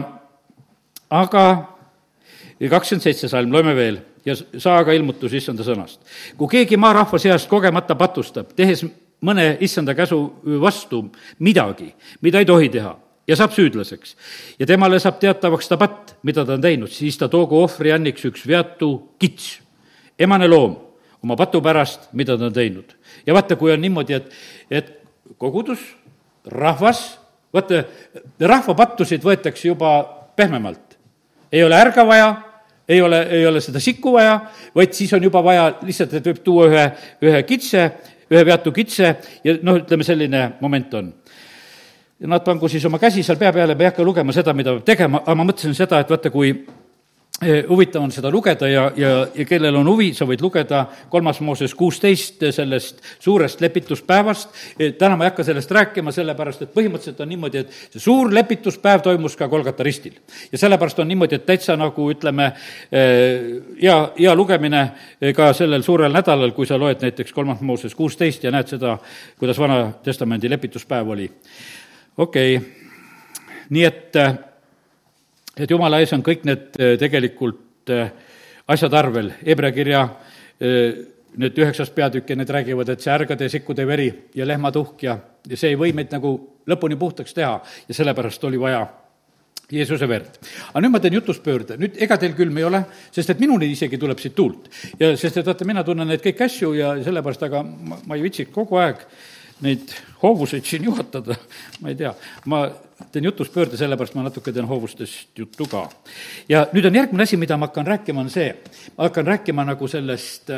aga kakskümmend seitse salm, loeme veel ja saa aga ilmutus issanda sõnast. kui keegi maarahva seast kogemata patustab, tehes mõne issanda käsu vastu midagi, mida ei tohi teha, ja saab süüdlaseks. ja temale saab teatavaks ta patt, mida ta on teinud, siis ta toogu ohvrianniks üks veatu kits, emane loom, oma patu pärast, mida ta on teinud. ja vaata, kui on niimoodi, et, et kogudus, rahvas, vaata, rahva pattusid võetakse juba pehmemalt. ei ole ärga vaja, ei ole, ei ole seda sikku vaja, vaid siis on juba vaja lihtsalt, et võib tuua ühe, ühe kitse, ühe veatu kitse ja noh, ütleme selline moment on. Ja nad pangu siis oma käsi seal pea peale, ma ei hakka lugema seda, mida peab tegema, aga ma mõtlesin seda, et vaata, kui huvitav on seda lugeda ja, ja, ja kellel on huvi, sa võid lugeda kolmas Mooses kuusteist sellest suurest lepituspäevast. Eh, täna ma ei hakka sellest rääkima, sellepärast et põhimõtteliselt on niimoodi, et see suur lepituspäev toimus ka Kolgata ristil. ja sellepärast on niimoodi, et täitsa nagu ütleme, eh, hea, hea lugemine ka sellel suurel nädalal, kui sa loed näiteks kolmas Mooses kuusteist ja näed seda, kuidas Vana Testamendi lepituspäev oli okei okay., nii et, et jumala ees on kõik need eh, tegelikult eh, asjad arvel, Hebra kirja eh, need üheksas peatükk ja need räägivad, et see ärgade, sikkude veri ja lehmatuhk ja, ja see ei või meid nagu lõpuni puhtaks teha ja sellepärast oli vaja Jeesuse verd. aga nüüd ma teen jutuspöörde, nüüd ega teil külm ei ole, sest et minuni isegi tuleb siit tuult. ja sest et vaata, mina tunnen neid kõiki asju ja sellepärast, aga ma, ma ei viitsi kogu aeg neid hoovuseid siin juhatada, ma ei tea, ma teen jutuspöörde, sellepärast ma natuke teen hoovustest juttu ka. ja nüüd on järgmine asi, mida ma hakkan rääkima, on see, ma hakkan rääkima nagu sellest,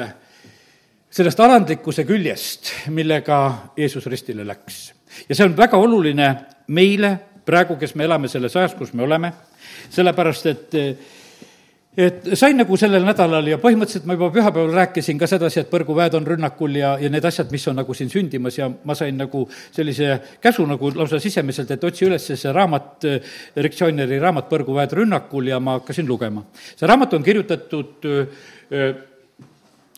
sellest alandlikkuse küljest, millega Jeesus ristile läks. ja see on väga oluline meile praegu, kes me elame selles ajas, kus me oleme, sellepärast et et sain nagu sellel nädalal ja põhimõtteliselt ma juba pühapäeval rääkisin ka sedasi, et põrguväed on rünnakul ja, ja need asjad, mis on nagu siin sündimas ja ma sain nagu sellise käsu nagu lausa sisemiselt, et otsi üles see raamat, Rick Joyneri raamat Põrguväed rünnakul ja ma hakkasin lugema. see raamat on kirjutatud öö,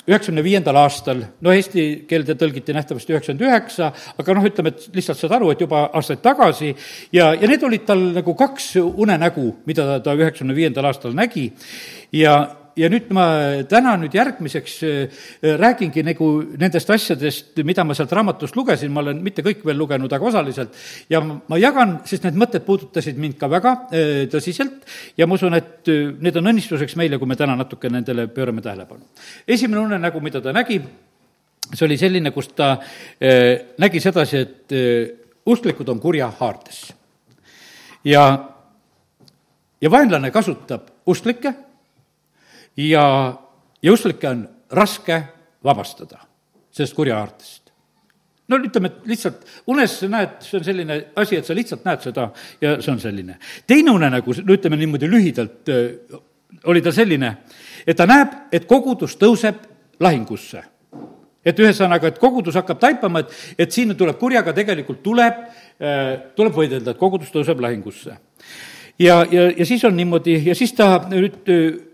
üheksakümne viiendal aastal, no eesti keelde tõlgiti nähtavasti üheksakümmend üheksa, aga noh, ütleme, et lihtsalt saad aru, et juba aastaid tagasi ja, ja need olid tal nagu kaks unenägu, mida ta üheksakümne viiendal aastal nägi. Ja ja nüüd ma täna nüüd järgmiseks äh, räägingi nagu nendest asjadest, mida ma sealt raamatust lugesin, ma olen mitte kõik veel lugenud, aga osaliselt, ja ma jagan, sest need mõtted puudutasid mind ka väga äh, tõsiselt ja ma usun, et äh, need on õnnistuseks meile, kui me täna natuke nendele pöörame tähelepanu. esimene unenägu, mida ta nägi, see oli selline, kus ta nägi sedasi, et usklikud on kurja haardes. ja, ja vaenlane kasutab usklikke ja, usklikke on raske vabastada sellest kurjahaardest. no ütleme, et lihtsalt unes sa näed, see on selline asi, et sa lihtsalt näed seda ja see on selline. teine unenägu, no ütleme niimoodi lühidalt, oli ta selline, et ta näeb, et kogudus tõuseb lahingusse et ühesõnaga, et kogudus hakkab taipama, et, et siin tuleb kurjaga, tegelikult tuleb, tuleb võidelda, et kogudus tõuseb lahingusse. ja, ja, ja siis on niimoodi ja siis ta nüüd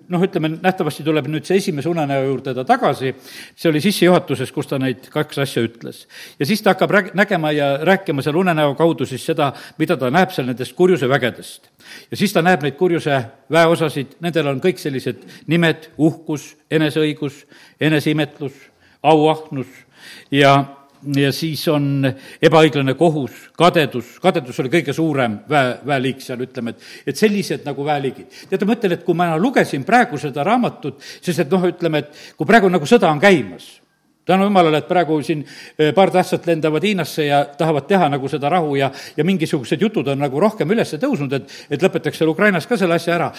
noh, ütleme nähtavasti tuleb nüüd see esimese unenäo juurde ta tagasi, see oli sissejuhatuses, kus ta neid kaks asja ütles. ja siis ta hakkab rääg-, nägema ja rääkima seal unenäo kaudu siis seda, mida ta näeb seal nendest kurjuse vägedest. ja siis ta näeb neid kurjuse väeosasid, nendel on kõik sellised nimed, uhkus, eneseõigus, eneseimetlus, auahnus ja ja siis on ebaõiglane kohus, kadedus, kadedus oli kõige suurem väe, väeliik seal, ütleme, et, et sellised nagu väeliigid. teate, ma ütlen, et kui ma lugesin praegu seda raamatut, sest et noh, ütleme, et kui praegu nagu sõda on käimas tänu jumalale, et praegu siin eh, paar tähtsat lendavad Hiinasse ja tahavad teha nagu seda rahu ja, ja mingisugused jutud on nagu rohkem üles tõusnud, et, et lõpetaks seal Ukrainas ka selle asja ära.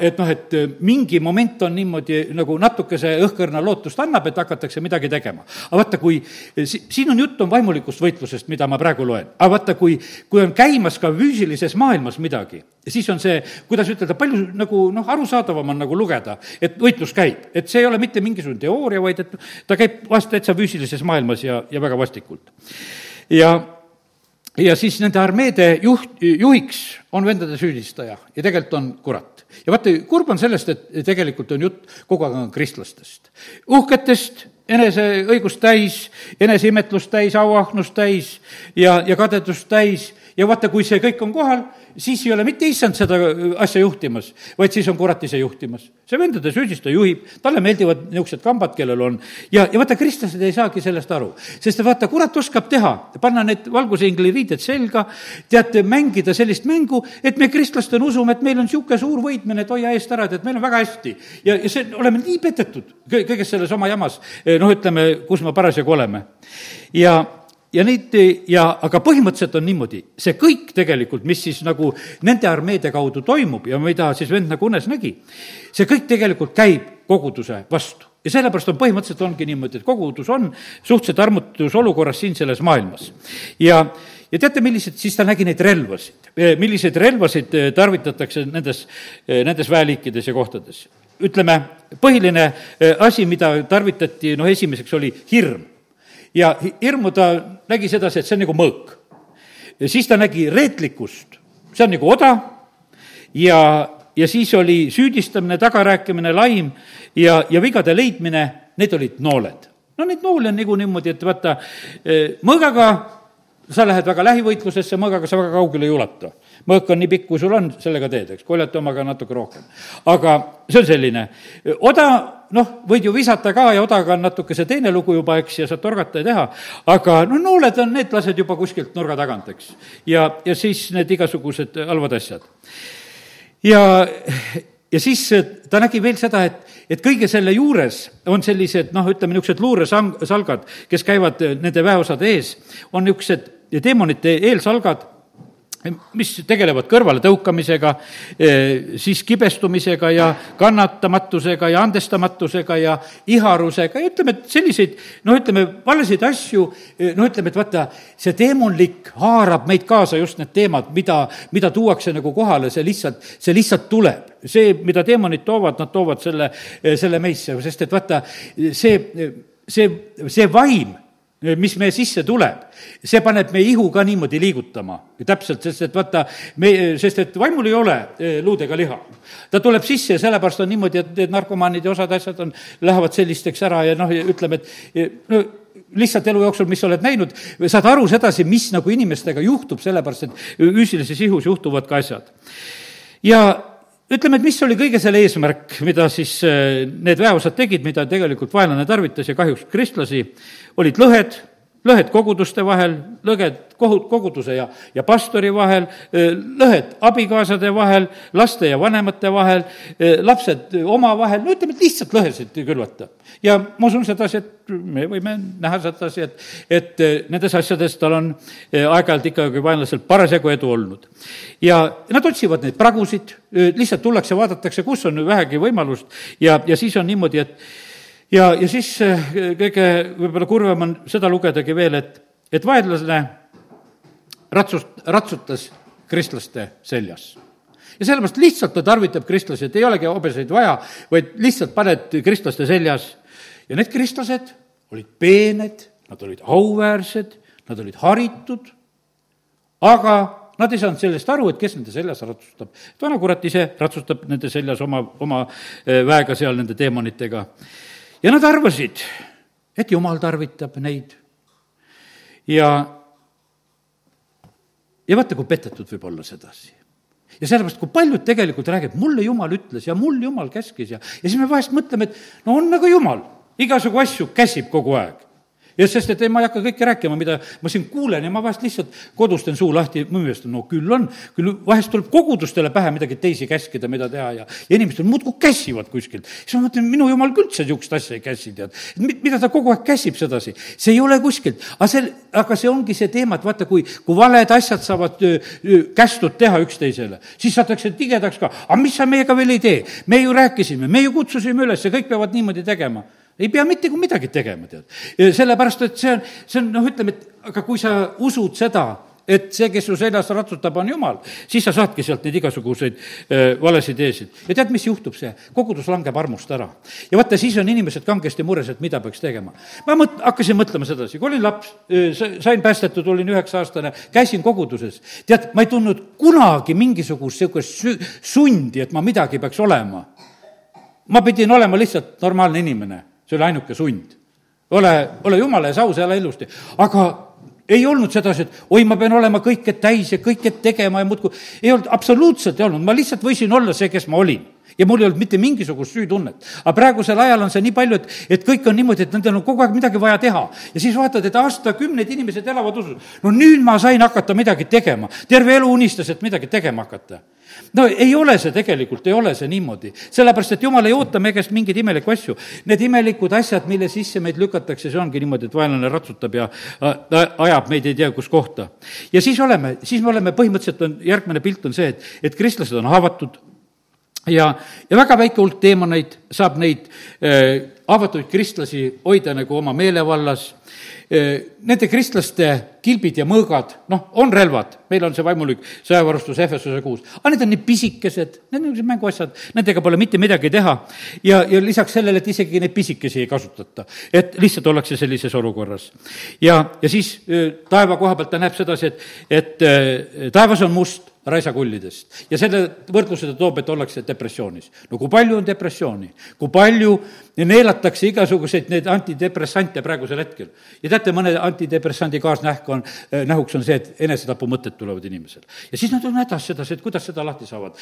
et noh, et eh, mingi moment on niimoodi nagu natukese õhkõrna lootust annab, et hakatakse midagi tegema. aga vaata, kui eh, si-, siin on jutt, on vaimulikust võitlusest, mida ma praegu loen, aga vaata, kui, kui on käimas ka füüsilises maailmas midagi, siis on see, kuidas ütelda, palju nagu noh, arusaadavam on nagu lugeda, et võitlus käib, et see ei ole mitte mingisugune teooria, vaid et ta käib vast vast täitsa füüsilises maailmas ja, ja väga vastikult. ja, ja siis nende armeede juht, juhiks on vendade süüdistaja ja tegelikult on kurat. ja vaata, kurb on sellest, et tegelikult on jutt kogu aeg on kristlastest. uhketest, eneseõigust täis, eneseimetlust täis, auahnust täis ja, ja kadedust täis ja vaata, kui see kõik on kohal, siis ei ole mitte issand seda asja juhtimas, vaid siis on kurat ise juhtimas. see vendade süüdistaja juhib, talle meeldivad niisugused kambad, kellel on. ja, ja vaata, kristlased ei saagi sellest aru, sest vaata, kurat oskab teha, panna need valgusingli riided selga, teate, mängida sellist mängu, et me kristlastena usume, et meil on niisugune suur võitmine, et hoia eest ära, et meil on väga hästi. ja, ja see, oleme nii petetud kõiges selles oma jamas, noh, ütleme, kus me parasjagu oleme. ja ja neid ja, aga põhimõtteliselt on niimoodi, see kõik tegelikult, mis siis nagu nende armeede kaudu toimub ja mida siis vend nagu unes nägi, see kõik tegelikult käib koguduse vastu. ja sellepärast on põhimõtteliselt ongi niimoodi, et kogudus on suhteliselt armutusolukorras siin selles maailmas. ja, ja teate, millised, siis ta nägi neid relvasid, milliseid relvasid tarvitatakse nendes, nendes väeliikides ja kohtades. ütleme, põhiline asi, mida tarvitati, noh, esimeseks oli hirm ja hirmu ta nägi sedasi, et see on nagu mõõk. ja siis ta nägi reetlikkust, see on nagu oda ja, ja siis oli süüdistamine, tagarääkimine, laim ja, ja vigade leidmine, need olid nooled. no neid nooli on nagu niimoodi, et vaata, eh, mõõgaga sa lähed väga lähivõitlusesse, mõõgaga sa väga kaugele ei ulatu. Mõõk on nii pikk, kui sul on, sellega teed, eks, koljate omaga natuke rohkem. aga see on selline, oda, noh, võid ju visata ka ja odaga on natuke see teine lugu juba, eks, ja saad torgata ja teha, aga no nooled on, need lased juba kuskilt nurga tagant, eks. ja, ja siis need igasugused halvad asjad. ja, ja siis ta nägi veel seda, et et kõige selle juures on sellised noh, ütleme niisugused luuresalgad, kes käivad nende väeosade ees, on niisugused teemonite eelsalgad, mis tegelevad kõrvaletõukamisega, eh, siis kibestumisega ja kannatamatusega ja andestamatusega ja iharusega ja ütleme, et selliseid noh, ütleme, valesid asju, eh, noh, ütleme, et vaata, see teemonlik haarab meid kaasa just need teemad, mida, mida tuuakse nagu kohale, see lihtsalt, see lihtsalt tuleb. see, mida teemonid toovad, nad toovad selle, eh, selle meisse, sest et vaata, see, see, see vaim mis meie sisse tuleb, see paneb meie ihu ka niimoodi liigutama. täpselt, sest et vaata, me, sest et vaimul ei ole eh, luud ega liha. ta tuleb sisse ja sellepärast on niimoodi, et need narkomaanid ja osad asjad on, lähevad sellisteks ära ja noh, ütleme, et no lihtsalt elu jooksul, mis sa oled näinud, saad aru sedasi, mis nagu inimestega juhtub, sellepärast et füüsilises ihus juhtuvad ka asjad. ja ütleme, et mis oli kõige selle eesmärk, mida siis need väeosad tegid, mida tegelikult vaenlane tarvitas ja kahjuks kristlasi, olid lõhed lõhed koguduste vahel, lõhed kohu-, koguduse ja, ja pastori vahel, lõhed abikaasade vahel, laste ja vanemate vahel, lapsed omavahel, no ütleme, et lihtsalt lõhesid külvata. ja ma usun sedasi, et me võime näha sedasi, et, et nendes asjades tal on aeg-ajalt ikkagi vaenlasel parasjagu edu olnud. ja nad otsivad neid pragusid, lihtsalt tullakse, vaadatakse, kus on vähegi võimalust ja, ja siis on niimoodi, et ja, ja siis eh, kõige võib-olla kurvem on seda lugedagi veel, et, et vaenlane ratsust, ratsutas kristlaste seljas. ja sellepärast lihtsalt ta tarvitab kristlasi, et ei olegi hobeseid vaja, vaid lihtsalt paned kristlaste seljas ja need kristlased olid peened, nad olid auväärsed, nad olid haritud, aga nad ei saanud sellest aru, et kes nende seljas ratsustab. vanakurat ise ratsustab nende seljas oma, oma eh, väega seal nende teemonitega ja nad arvasid, et jumal tarvitab neid. ja, ja vaata, kui petetud võib olla sedasi. Ja sellepärast, kui paljud tegelikult räägivad, mulle jumal ütles ja mul jumal käskis ja, ja siis me vahest mõtleme, et no on nagu jumal, igasugu asju käsib kogu aeg ja sest, et ei, ma ei hakka kõike rääkima, mida ma siin kuulen ja ma vahest lihtsalt kodus teen suu lahti, mõimestan, no küll on, küll vahest tuleb kogudustele pähe midagi teisi käskida, mida teha ja, ja inimesed muudkui käsivad kuskilt. siis ma mõtlen, minu jumal üldse niisugust asja ei käsi, tead. mida ta kogu aeg käsib sedasi, see ei ole kuskilt, aga see, aga see ongi see teema, et vaata, kui, kui valed asjad saavad kästud teha üksteisele, siis saadakse tigedaks ka, aga mis sa meiega veel ei tee, me ju rääkisime, me ju kutsusime üles, kõik peavad niimoodi tegema ei pea mitte kui midagi tegema, tead. sellepärast, et see on, see on noh, ütleme, et aga kui sa usud seda, et see, kes su seljas ratsutab, on jumal, siis sa saadki sealt neid igasuguseid äh, valesid eesid. ja tead, mis juhtub see? kogudus langeb armust ära. ja vaata, siis on inimesed kangesti mures, et mida peaks tegema. ma mõt-, hakkasin mõtlema sedasi, kui olin laps, sain päästetud, olin üheksa-aastane, käisin koguduses. tead, ma ei tundnud kunagi mingisugust niisugust sü-, sundi, et ma midagi peaks olema. ma pidin olema lihtsalt normaalne inimene see oli ainuke sund. ole, ole jumala ees aus, ela ilusti, aga ei olnud sedasi, et oi, ma pean olema kõike täis ja kõike tegema ja muudkui, ei olnud, absoluutselt ei olnud, ma lihtsalt võisin olla see, kes ma olin ja mul ei olnud mitte mingisugust süütunnet. aga praegusel ajal on see nii palju, et, et kõik on niimoodi, et nendel on kogu aeg midagi vaja teha. ja siis vaatad, et aastakümneid inimesed elavad usus. no nüüd ma sain hakata midagi tegema. terve elu unistas, et midagi tegema hakata no ei ole see tegelikult, ei ole see niimoodi. sellepärast, et jumal ei oota meie käest mingeid imelikke asju. Need imelikud asjad, mille sisse meid lükatakse, see ongi niimoodi, et vaenlane ratsutab ja ajab meid ei tea kus kohta. ja siis oleme, siis me oleme, põhimõtteliselt on, järgmine pilt on see, et, et kristlased on haavatud ja, ja väga väike hulk teemoneid saab neid äh, haavatuid kristlasi hoida nagu oma meelevallas. Nende kristlaste kilbid ja mõõgad, noh, on relvad, meil on see vaimulik sõjavarustus Efesuse kuus, aga need on nii pisikesed, need on niisugused mänguasjad, nendega pole mitte midagi teha. ja, ja lisaks sellele, et isegi neid pisikesi ei kasutata, et lihtsalt ollakse sellises olukorras. ja, ja siis taeva koha pealt ta näeb sedasi, et, et taevas on must, raisakullidest. ja selle võrdluse ta toob, et ollakse depressioonis. no kui palju on depressiooni, kui palju neelatakse igasuguseid neid antidepressante praegusel hetkel. ja teate, mõne antidepressandi kaasnähk on, äh, nähuks on see, et enesetapumõtted tulevad inimesel. ja siis nad on hädas sedasi, et kuidas seda lahti saavad.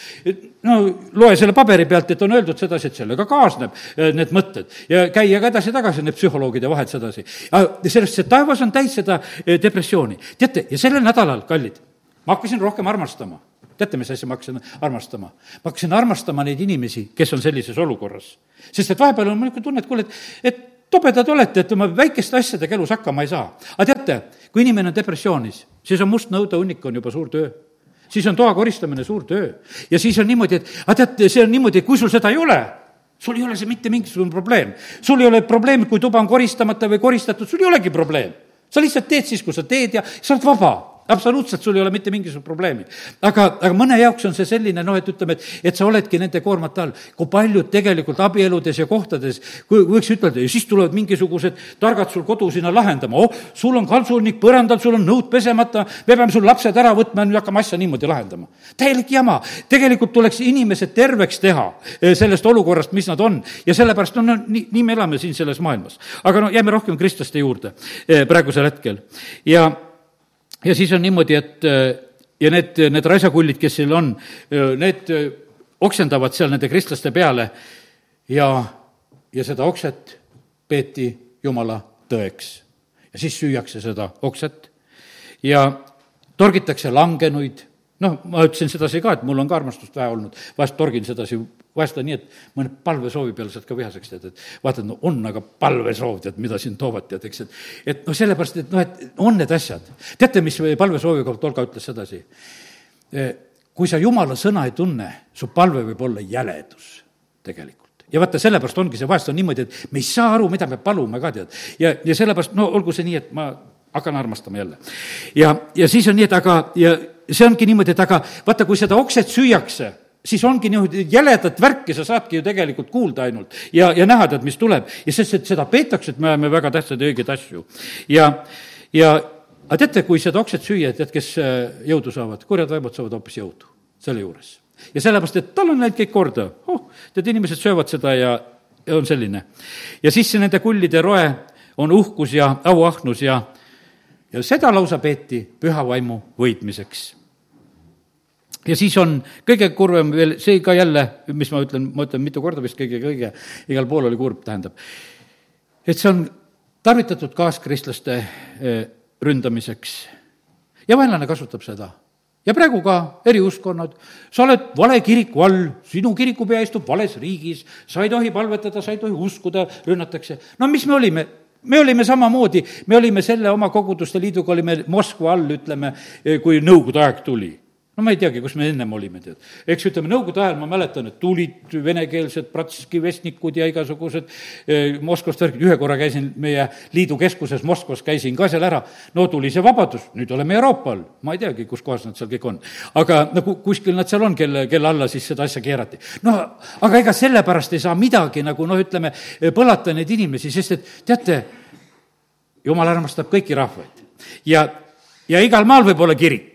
no loe selle paberi pealt, et on öeldud sedasi, et sellega kaasneb äh, need mõtted ja käia ka edasi-tagasi need psühholoogide vahed sedasi. sellest, see taevas on täis seda äh, depressiooni. teate, ja sellel nädalal, kallid ma hakkasin rohkem armastama. teate, mis asja ma hakkasin armastama? ma hakkasin armastama neid inimesi, kes on sellises olukorras. sest et vahepeal on mul niisugune tunne, et kuule, et, et tobedad olete, et oma väikeste asjadega elus hakkama ei saa. aga teate, kui inimene on depressioonis, siis on must nõudehunnik on juba suur töö siis on toa koristamine suur töö. ja siis on niimoodi, et aga tead, see on niimoodi, kui sul seda ei ole, sul ei ole see mitte mingisugune probleem. sul ei ole probleemi, kui tuba on koristamata või koristatud, sul ei olegi probleem. sa lihtsalt teed siis, kui sa teed ja sa oled vaba absoluutselt, sul ei ole mitte mingisugust probleemi. aga, aga mõne jaoks on see selline noh, et ütleme, et, et sa oledki nende koormate all. kui paljud tegelikult abieludes ja kohtades, kui võiks ütelda, ja siis tulevad mingisugused targad sul kodu sinna lahendama, oh, sul on kaltsulnik põrandal, sul on nõud pesemata, me peame sul lapsed ära võtma ja nüüd hakkame asja niimoodi lahendama. täielik jama. tegelikult tuleks inimesed terveks teha eh, sellest olukorrast, mis nad on. ja sellepärast on no, nii, nii me elame siin selles maailmas. aga no jääme rohkem kristlaste juurde eh, praegusel hetkel. ja ja siis on niimoodi, et ja need, need raisakullid, kes seal on, need oksendavad seal nende kristlaste peale ja, ja seda okset peeti jumala tõeks. ja siis süüakse seda okset ja torgitakse langenuid noh, ma ütlesin sedasi ka, et mul on ka armastust vähe olnud, vahest torgin sedasi, vahest on nii, et mõne palvesoovi peale saad ka vihaseks tead, et vaatad, no on aga palvesoov, tead, mida siin toovad, tead, eks, et et noh, sellepärast, et noh, et on need asjad. teate, mis palvesoovi kohta Olga ütles sedasi? Eh, kui sa jumala sõna ei tunne, su palve võib olla jäledus tegelikult ja vaata, sellepärast ongi see, vahest on niimoodi, et me ei saa aru, mida me palume ka, tead. ja, ja sellepärast, no olgu see nii, et ma hakkan armastama jälle. ja, ja siis on nii, et aga, ja see ongi niimoodi, et aga vaata, kui seda okset süüakse, siis ongi niimoodi, jäledat värki sa saadki ju tegelikult kuulda ainult ja, ja näha, tead, mis tuleb. ja sest, et seda peetakse, et me ajame väga tähtsaid ja õigeid asju. ja, ja aga teate, kui seda okset süüa, tead, kes äh, jõudu saavad, kurjad vaimud saavad hoopis jõudu selle juures. ja sellepärast, et tal on läinud kõik korda, oh, tead, inimesed söövad seda ja, ja on selline. ja siis nende kullide roe on uhkus ja auahnus ja ja seda lausa peeti püha vaimu võitmiseks. ja siis on kõige kurvem veel see ka jälle, mis ma ütlen, ma ütlen mitu korda vist kõige, kõige, igal pool oli kurb, tähendab, et see on tarvitatud kaaskristlaste eh, ründamiseks. Ja vaenlane kasutab seda. Ja praegu ka eriuskonnad, sa oled vale kiriku all, sinu kirikupea istub vales riigis, sa ei tohi palvetada, sa ei tohi uskuda, rünnatakse. no mis me olime, me olime samamoodi, me olime selle oma koguduste liiduga, olime Moskva all, ütleme, kui Nõukogude aeg tuli no ma ei teagi, kus me ennem olime, tead. eks ütleme, nõukogude ajal ma mäletan, et tulid venekeelsed Bratski vestnikud ja igasugused eh, Moskvast värgid, ühe korra käisin meie liidu keskuses Moskvas, käisin ka seal ära, no tuli see vabadus, nüüd oleme Euroopa all, ma ei teagi, kus kohas nad seal kõik on. aga nagu kuskil nad seal on, kelle, kelle alla siis seda asja keerati. no aga ega sellepärast ei saa midagi nagu noh, ütleme, põlata neid inimesi, sest et teate, jumal armastab kõiki rahvaid ja, ja igal maal võib olla kirik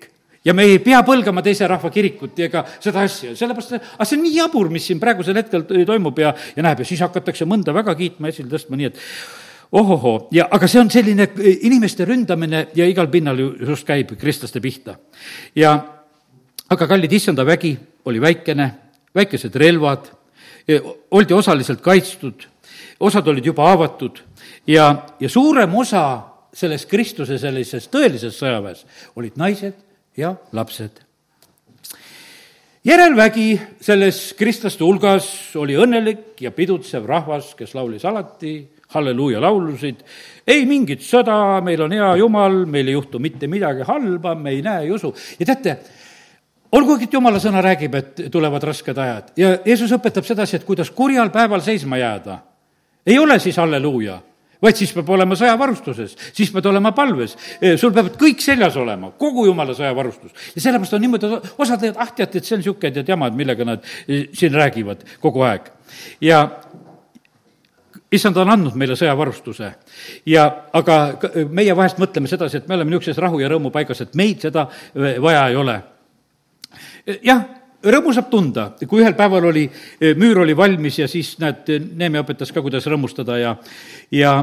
ja me ei pea põlgama teise rahva kirikut ega seda asja, sellepärast, aga see on nii jabur, mis siin praegusel hetkel toimub ja, ja näeb ja siis hakatakse mõnda väga kiitma, esile tõstma, nii et ohohoo, ja aga see on selline inimeste ründamine ja igal pinnal ju just käib kristlaste pihta. ja aga kallid, issanda vägi oli väikene, väikesed relvad, oldi osaliselt kaitstud, osad olid juba haavatud ja, ja suurem osa selles Kristuse sellises tõelises sõjaväes olid naised ja lapsed. järelvägi selles kristlaste hulgas oli õnnelik ja pidutsev rahvas, kes laulis alati halleluuja laulusid, ei mingit sõda, meil on hea jumal, meil ei juhtu mitte midagi halba, me ei näe ei usu. ja teate, olgugi, et jumala sõna räägib, et tulevad rasked ajad ja Jeesus õpetab sedasi, et kuidas kurjal päeval seisma jääda, ei ole siis halleluuja vaid siis peab olema sõjavarustuses, siis pead olema palves. sul peavad kõik seljas olema, kogu jumala sõjavarustus. ja sellepärast on niimoodi, osad leiavad, ah tead, et see on niisugune tead jama, et millega nad siin räägivad kogu aeg. ja issand on andnud meile sõjavarustuse ja aga meie vahest mõtleme sedasi, et me oleme niisuguses rahu ja rõõmu paigas, et meid seda vaja ei ole. jah, rõõmu saab tunda, kui ühel päeval oli, müür oli valmis ja siis näed, Neeme õpetas ka, kuidas rõõmustada ja, ja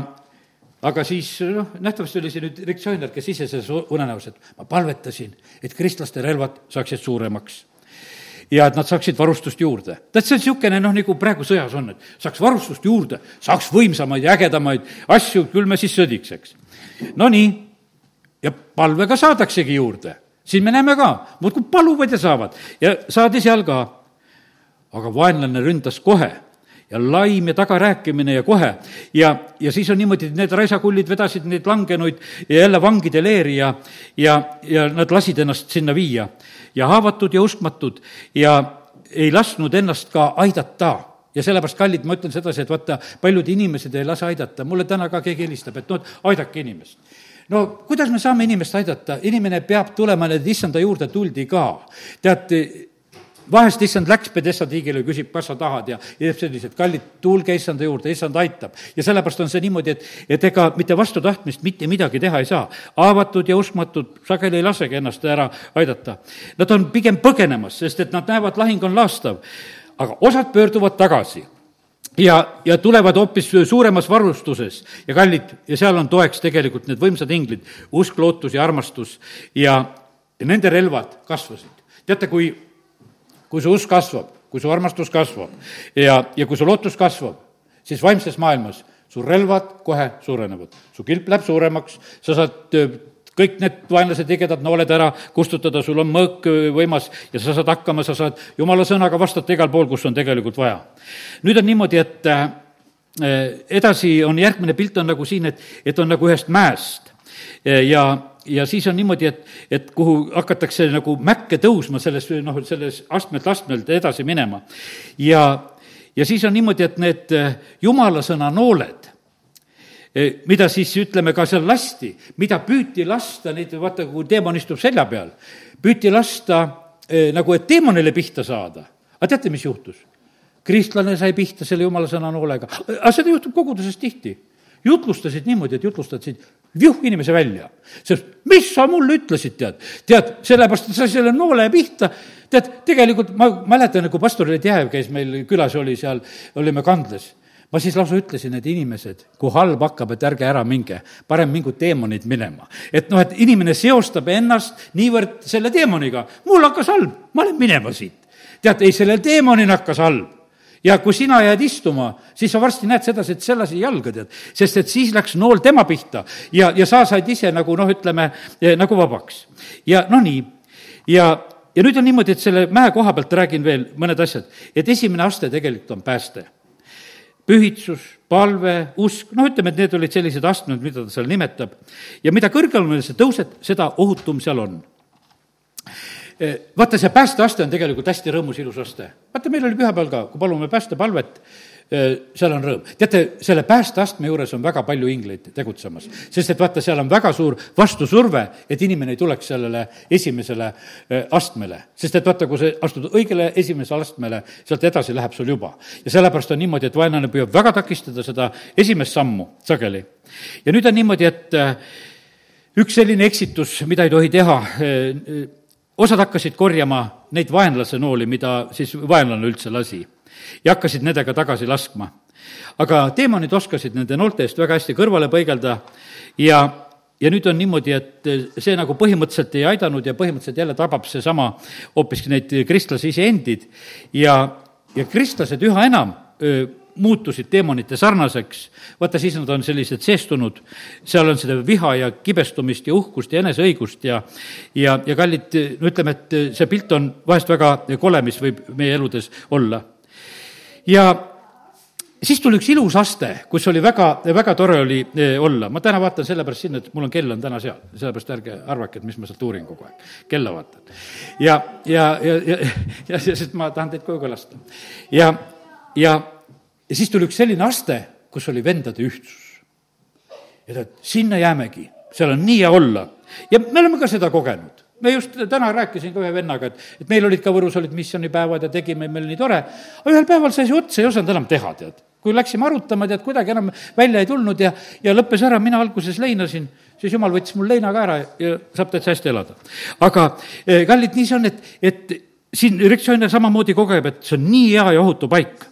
aga siis noh, nähtavasti oli see nüüd Rick Joyner, kes ise selles unenäos, et ma palvetasin, et kristlaste relvad saaksid suuremaks ja et nad saaksid varustust juurde. tead, see on niisugune noh, nagu praegu sõjas on, et saaks varustust juurde, saaks võimsamaid ja ägedamaid asju, küll me siis sõdiks, eks. Nonii, ja palvega saadaksegi juurde siin me näeme ka, muudkui paluvad ja saavad ja saadi seal ka. aga vaenlane ründas kohe ja laim ja tagarääkimine ja kohe. ja, ja siis on niimoodi, et need raisakullid vedasid neid langenuid ja jälle vangide leeri ja, ja, ja nad lasid ennast sinna viia. ja haavatud ja uskmatud ja ei lasknud ennast ka aidata ja sellepärast, kallid, ma ütlen sedasi, et vaata, paljud inimesed ei lase aidata, mulle täna ka keegi helistab, et noh, aidake inimest no kuidas me saame inimest aidata, inimene peab tulema nüüd issanda juurde, tuldi ka. tead, vahest issand läks Pedessa tiigile ja küsib, kas sa tahad ja, ja teeb sellised, kallid, tulge issanda juurde, issand aitab. ja sellepärast on see niimoodi, et, et ega mitte vastu tahtmist mitte midagi teha ei saa. haavatud ja uskmatud sageli ei lasegi ennast ära aidata. Nad on pigem põgenemas, sest et nad näevad, lahing on laastav. aga osad pöörduvad tagasi ja, ja tulevad hoopis suuremas varustuses. Ja kallid, ja seal on toeks tegelikult need võimsad inglid, usk, lootus ja armastus. Ja, ja nende relvad kasvasid. teate, kui, kui su usk kasvab, kui su armastus kasvab ja, ja kui su lootus kasvab, siis vaimses maailmas su relvad kohe suurenevad, su kilp läheb suuremaks, sa saad kõik need vaenlase tigedad nooled ära kustutada, sul on mõõk võimas ja sa saad hakkama, sa saad jumala sõnaga vastata igal pool, kus on tegelikult vaja. nüüd on niimoodi, et äh, edasi on järgmine pilt on nagu siin, et, et on nagu ühest mäest ja, ja siis on niimoodi, et, et kuhu hakatakse nagu mäkke tõusma selles, noh, selles astmelt astmelt edasi minema. ja, ja siis on niimoodi, et need jumala sõna nooled mida siis ütleme ka seal lasti, mida püüti lasta, neid vaata, kui teemon istub selja peal, püüti lasta eh, nagu, et teemonile pihta saada. aga teate, mis juhtus? kristlane sai pihta selle jumala sõna noolega, aga seda juhtub koguduses tihti. jutlustasid niimoodi, et jutlustasid, viuh inimese välja. sest mis sa mulle ütlesid, tead, tead, sellepärast, et sa selle noole pihta, tead, tegelikult ma mäletan, kui pastor Ledjajev käis meil külas, oli seal, olime kandles ma siis lausa ütlesin, et inimesed, kui halb hakkab, et ärge ära minge, parem mingu teemonid minema. et noh, et inimene seostab ennast niivõrd selle teemoniga, mul hakkas halb, ma lähen minema siit. tead, ei, sellel teemonil hakkas halb ja kui sina jääd istuma, siis sa varsti näed sedasi, et see lasi jalga, tead. sest et siis läks nool tema pihta ja, ja sa said ise nagu noh, ütleme eh, nagu vabaks. ja no nii, ja, ja nüüd on niimoodi, et selle mäe koha pealt räägin veel mõned asjad, et esimene aste tegelikult on pääste pühitsus, palve, usk, noh, ütleme, et need olid sellised astmed, mida ta seal nimetab. ja mida kõrgemale sa tõused, seda ohutum seal on. vaata, see päästeaste on tegelikult hästi rõõmus, ilus aste. vaata, meil oli pühapäeval ka, kui palume päästepalvet, seal on rõõm. teate, selle päästeastme juures on väga palju ingleid tegutsemas, sest et vaata, seal on väga suur vastusurve, et inimene ei tuleks sellele esimesele astmele. sest et vaata, kui sa astud õigele esimesele astmele, sealt edasi läheb sul juba. ja sellepärast on niimoodi, et vaenlane püüab väga takistada seda esimest sammu sageli. ja nüüd on niimoodi, et üks selline eksitus, mida ei tohi teha, osad hakkasid korjama neid vaenlase nooli, mida siis vaenlane üldse lasi ja hakkasid nendega tagasi laskma. aga teemonid oskasid nende noolte eest väga hästi kõrvale põigelda ja ja nüüd on niimoodi, et see nagu põhimõtteliselt ei aidanud ja põhimõtteliselt jälle tabab seesama hoopiski neid kristlasi iseendid ja, ja kristlased üha enam öö, muutusid teemonite sarnaseks, vaata, siis nad on sellised seestunud, seal on seda viha ja kibestumist ja uhkust ja eneseõigust ja ja, ja kallid, no ütleme, et see pilt on vahest väga kole, mis võib meie eludes olla ja siis tuli üks ilus aste, kus oli väga, väga tore oli eh, olla. ma täna vaatan sellepärast sinna, et mul on kell on täna seal, sellepärast ärge arvake, et mis ma sealt uurin kogu aeg. kella vaatan. ja, ja, ja, ja, ja, sest ma tahan teid koju ka lasta. ja, ja, ja siis tuli üks selline aste, kus oli vendade ühtsus. ja tead, sinna jäämegi, seal on nii hea olla. ja me oleme ka seda kogenud me just täna rääkisin ka ühe vennaga, et, et meil olid ka Võrus olid missioonipäevad ja tegime, meil oli tore, aga ühel päeval sai see otsa, ei osanud enam teha, tead. kui läksime arutama, tead, kuidagi enam välja ei tulnud ja, ja lõppes ära, mina alguses leinasin, siis jumal võttis mul leina ka ära ja saab täitsa hästi elada. aga eh, kallid, nii see on, et, et siin Rick Joyner samamoodi kogeb, et see on nii hea ja ohutu paik.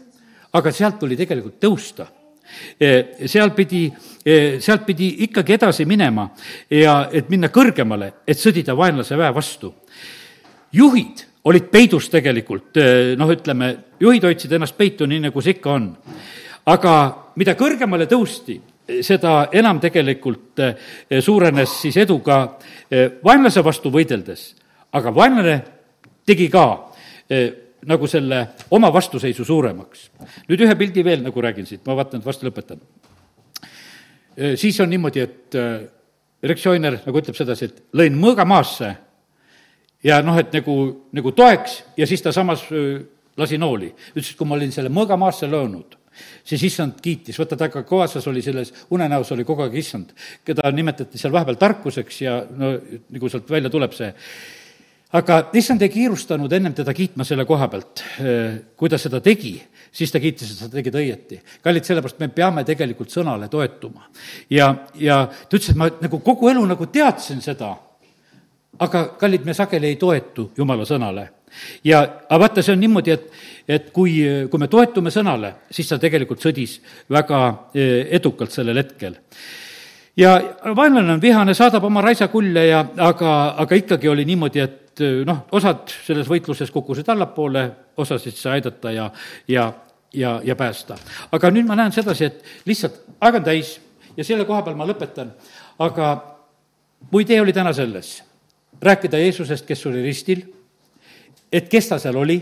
aga sealt tuli tegelikult tõusta seal pidi, eh, sealt pidi ikkagi edasi minema ja et minna kõrgemale, et sõdida vaenlase väe vastu. juhid olid peidus tegelikult, eh, noh, ütleme, juhid hoidsid ennast peitu, nii nagu see ikka on. aga mida kõrgemale tõusti, seda enam tegelikult suurenes siis edu ka vaenlase vastu võideldes. aga vaenlane tegi ka nagu selle oma vastuseisu suuremaks. nüüd ühe pildi veel nagu räägin siit, ma vaatan, et varsti lõpetan. siis on niimoodi, et Rex Joiner nagu ütleb sedasi, et lõin mõõga maasse ja noh, et nagu, nagu toeks ja siis ta samas lasi nooli. ütles, et kui ma olin selle mõõga maasse löönud, siis issand kiitis, vaata ta ka kaasas oli selles unenäos oli kogu aeg issand, keda nimetati seal vahepeal tarkuseks ja no nagu sealt välja tuleb see aga issand ei kiirustanud ennem teda kiitma selle koha pealt, eh, kui ta seda tegi, siis ta kiitis, et sa tegid õieti. kallid, sellepärast me peame tegelikult sõnale toetuma. ja, ja ta ütles, et ma nagu kogu elu nagu teadsin seda, aga kallid, me sageli ei toetu jumala sõnale. ja, aga vaata, see on niimoodi, et, et kui, kui me toetume sõnale, siis ta tegelikult sõdis väga eh, edukalt sellel hetkel ja vaenlane on vihane, saadab oma raisakulje ja aga, aga ikkagi oli niimoodi, et et noh, osad selles võitluses kukkusid allapoole, osasid sai aidata ja, ja, ja, ja päästa. aga nüüd ma näen sedasi, et lihtsalt aeg on täis ja selle koha peal ma lõpetan, aga mu idee oli täna selles, rääkida Jeesusest, kes oli ristil, et kes ta seal oli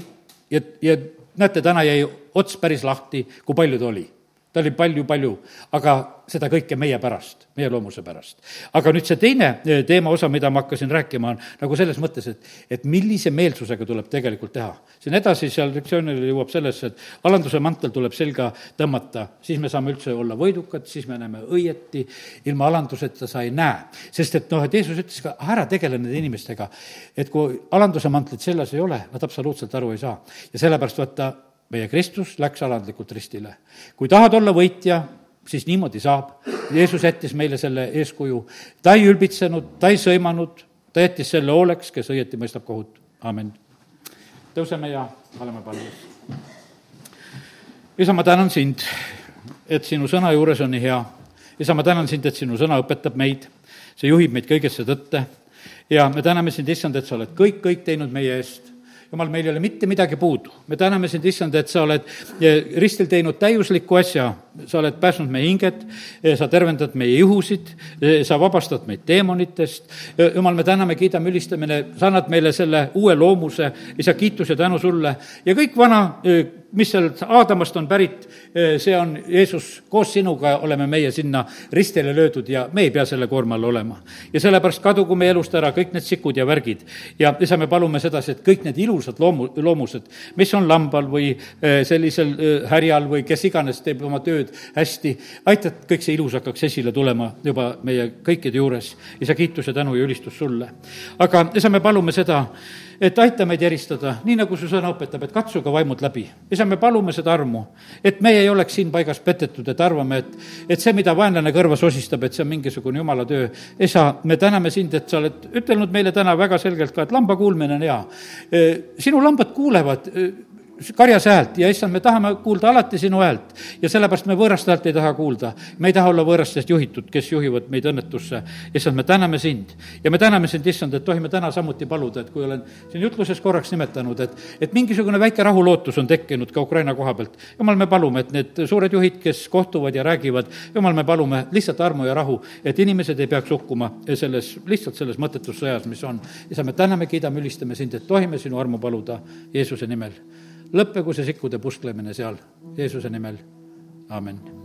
ja, ja näete, täna jäi ots päris lahti, kui palju ta oli ta oli palju-palju, aga seda kõike meie pärast, meie loomuse pärast. aga nüüd see teine eh, teema osa, mida ma hakkasin rääkima, on nagu selles mõttes, et, et millise meelsusega tuleb tegelikult teha. siin edasi seal lektsioonil jõuab sellesse, et alanduse mantel tuleb selga tõmmata, siis me saame üldse olla võidukad, siis me näeme õieti, ilma alanduseta sa ei näe. sest et noh, et Jeesus ütles ka, ära tegele nende inimestega, et kui alanduse mantlit seljas ei ole, nad absoluutselt aru ei saa. ja sellepärast vaata, meie Kristus läks alandlikult ristile. kui tahad olla võitja, siis niimoodi saab. Jeesus jättis meile selle eeskuju. ta ei ülbitsenud, ta ei sõimanud, ta jättis selle hooleks, kes õieti mõistab kohut. amin. tõuseme ja oleme palves. isa, ma tänan sind, et sinu sõna juures on nii hea. isa, ma tänan sind, et sinu sõna õpetab meid, see juhib meid kõigesse tõtte ja me täname sind, issand, et sa oled kõik, kõik teinud meie eest jumal, meil ei ole mitte midagi puudu. me täname sind, issand, et sa oled eh, ristil teinud täiusliku asja, sa oled päästnud meie hinged, sa tervendad meie ihusid, sa vabastad meid teemonitest. jumal, me täname, kiidame, ülistame, sa annad meile selle uue loomuse, isa, kiitus ja tänu sulle ja kõik vana mis sealt Aadamast on pärit, see on Jeesus, koos sinuga oleme meie sinna ristile löödud ja me ei pea selle koorma all olema. ja sellepärast kadugu meie elust ära kõik need sikud ja värgid. ja isa, me palume sedasi, et kõik need ilusad loomu, loomused, mis on lambal või eh, sellisel eh, härjal või kes iganes teeb oma tööd hästi, aita, et kõik see ilus hakkaks esile tulema juba meie kõikide juures. isa, kiitus ja tänu ja ülistus sulle. aga isa, me palume seda, et aita meid eristada, nii nagu su sõna õpetab, et katsuge vaimud läbi. isa, me palume seda armu, et meie ei oleks siin paigas petetud, et arvame, et, et see, mida vaenlane kõrvas osistab, et see on mingisugune jumala töö. isa, me täname sind, et sa oled ütelnud meile täna väga selgelt ka, et lamba kuulmine on hea. sinu lambad kuulevad karjase häält ja issand, me tahame kuulda alati sinu häält ja sellepärast me võõrast häält ei taha kuulda. me ei taha olla võõrastest juhitud, kes juhivad meid õnnetusse. issand, me täname sind ja me täname sind, issand, et tohime täna samuti paluda, et kui olen siin jutluses korraks nimetanud, et, et mingisugune väike rahulootus on tekkinud ka Ukraina koha pealt. jumal, me palume, et need suured juhid, kes kohtuvad ja räägivad, jumal, me palume lihtsalt armu ja rahu, et inimesed ei peaks hukkuma selles, lihtsalt selles mõttetus sõjas, mis on. issand, me täname, kiidame, ülistame sind, et tohime sinu armu paluda Jeesuse nimel lõppegu see sikkude pusklemine seal Jeesuse nimel, amin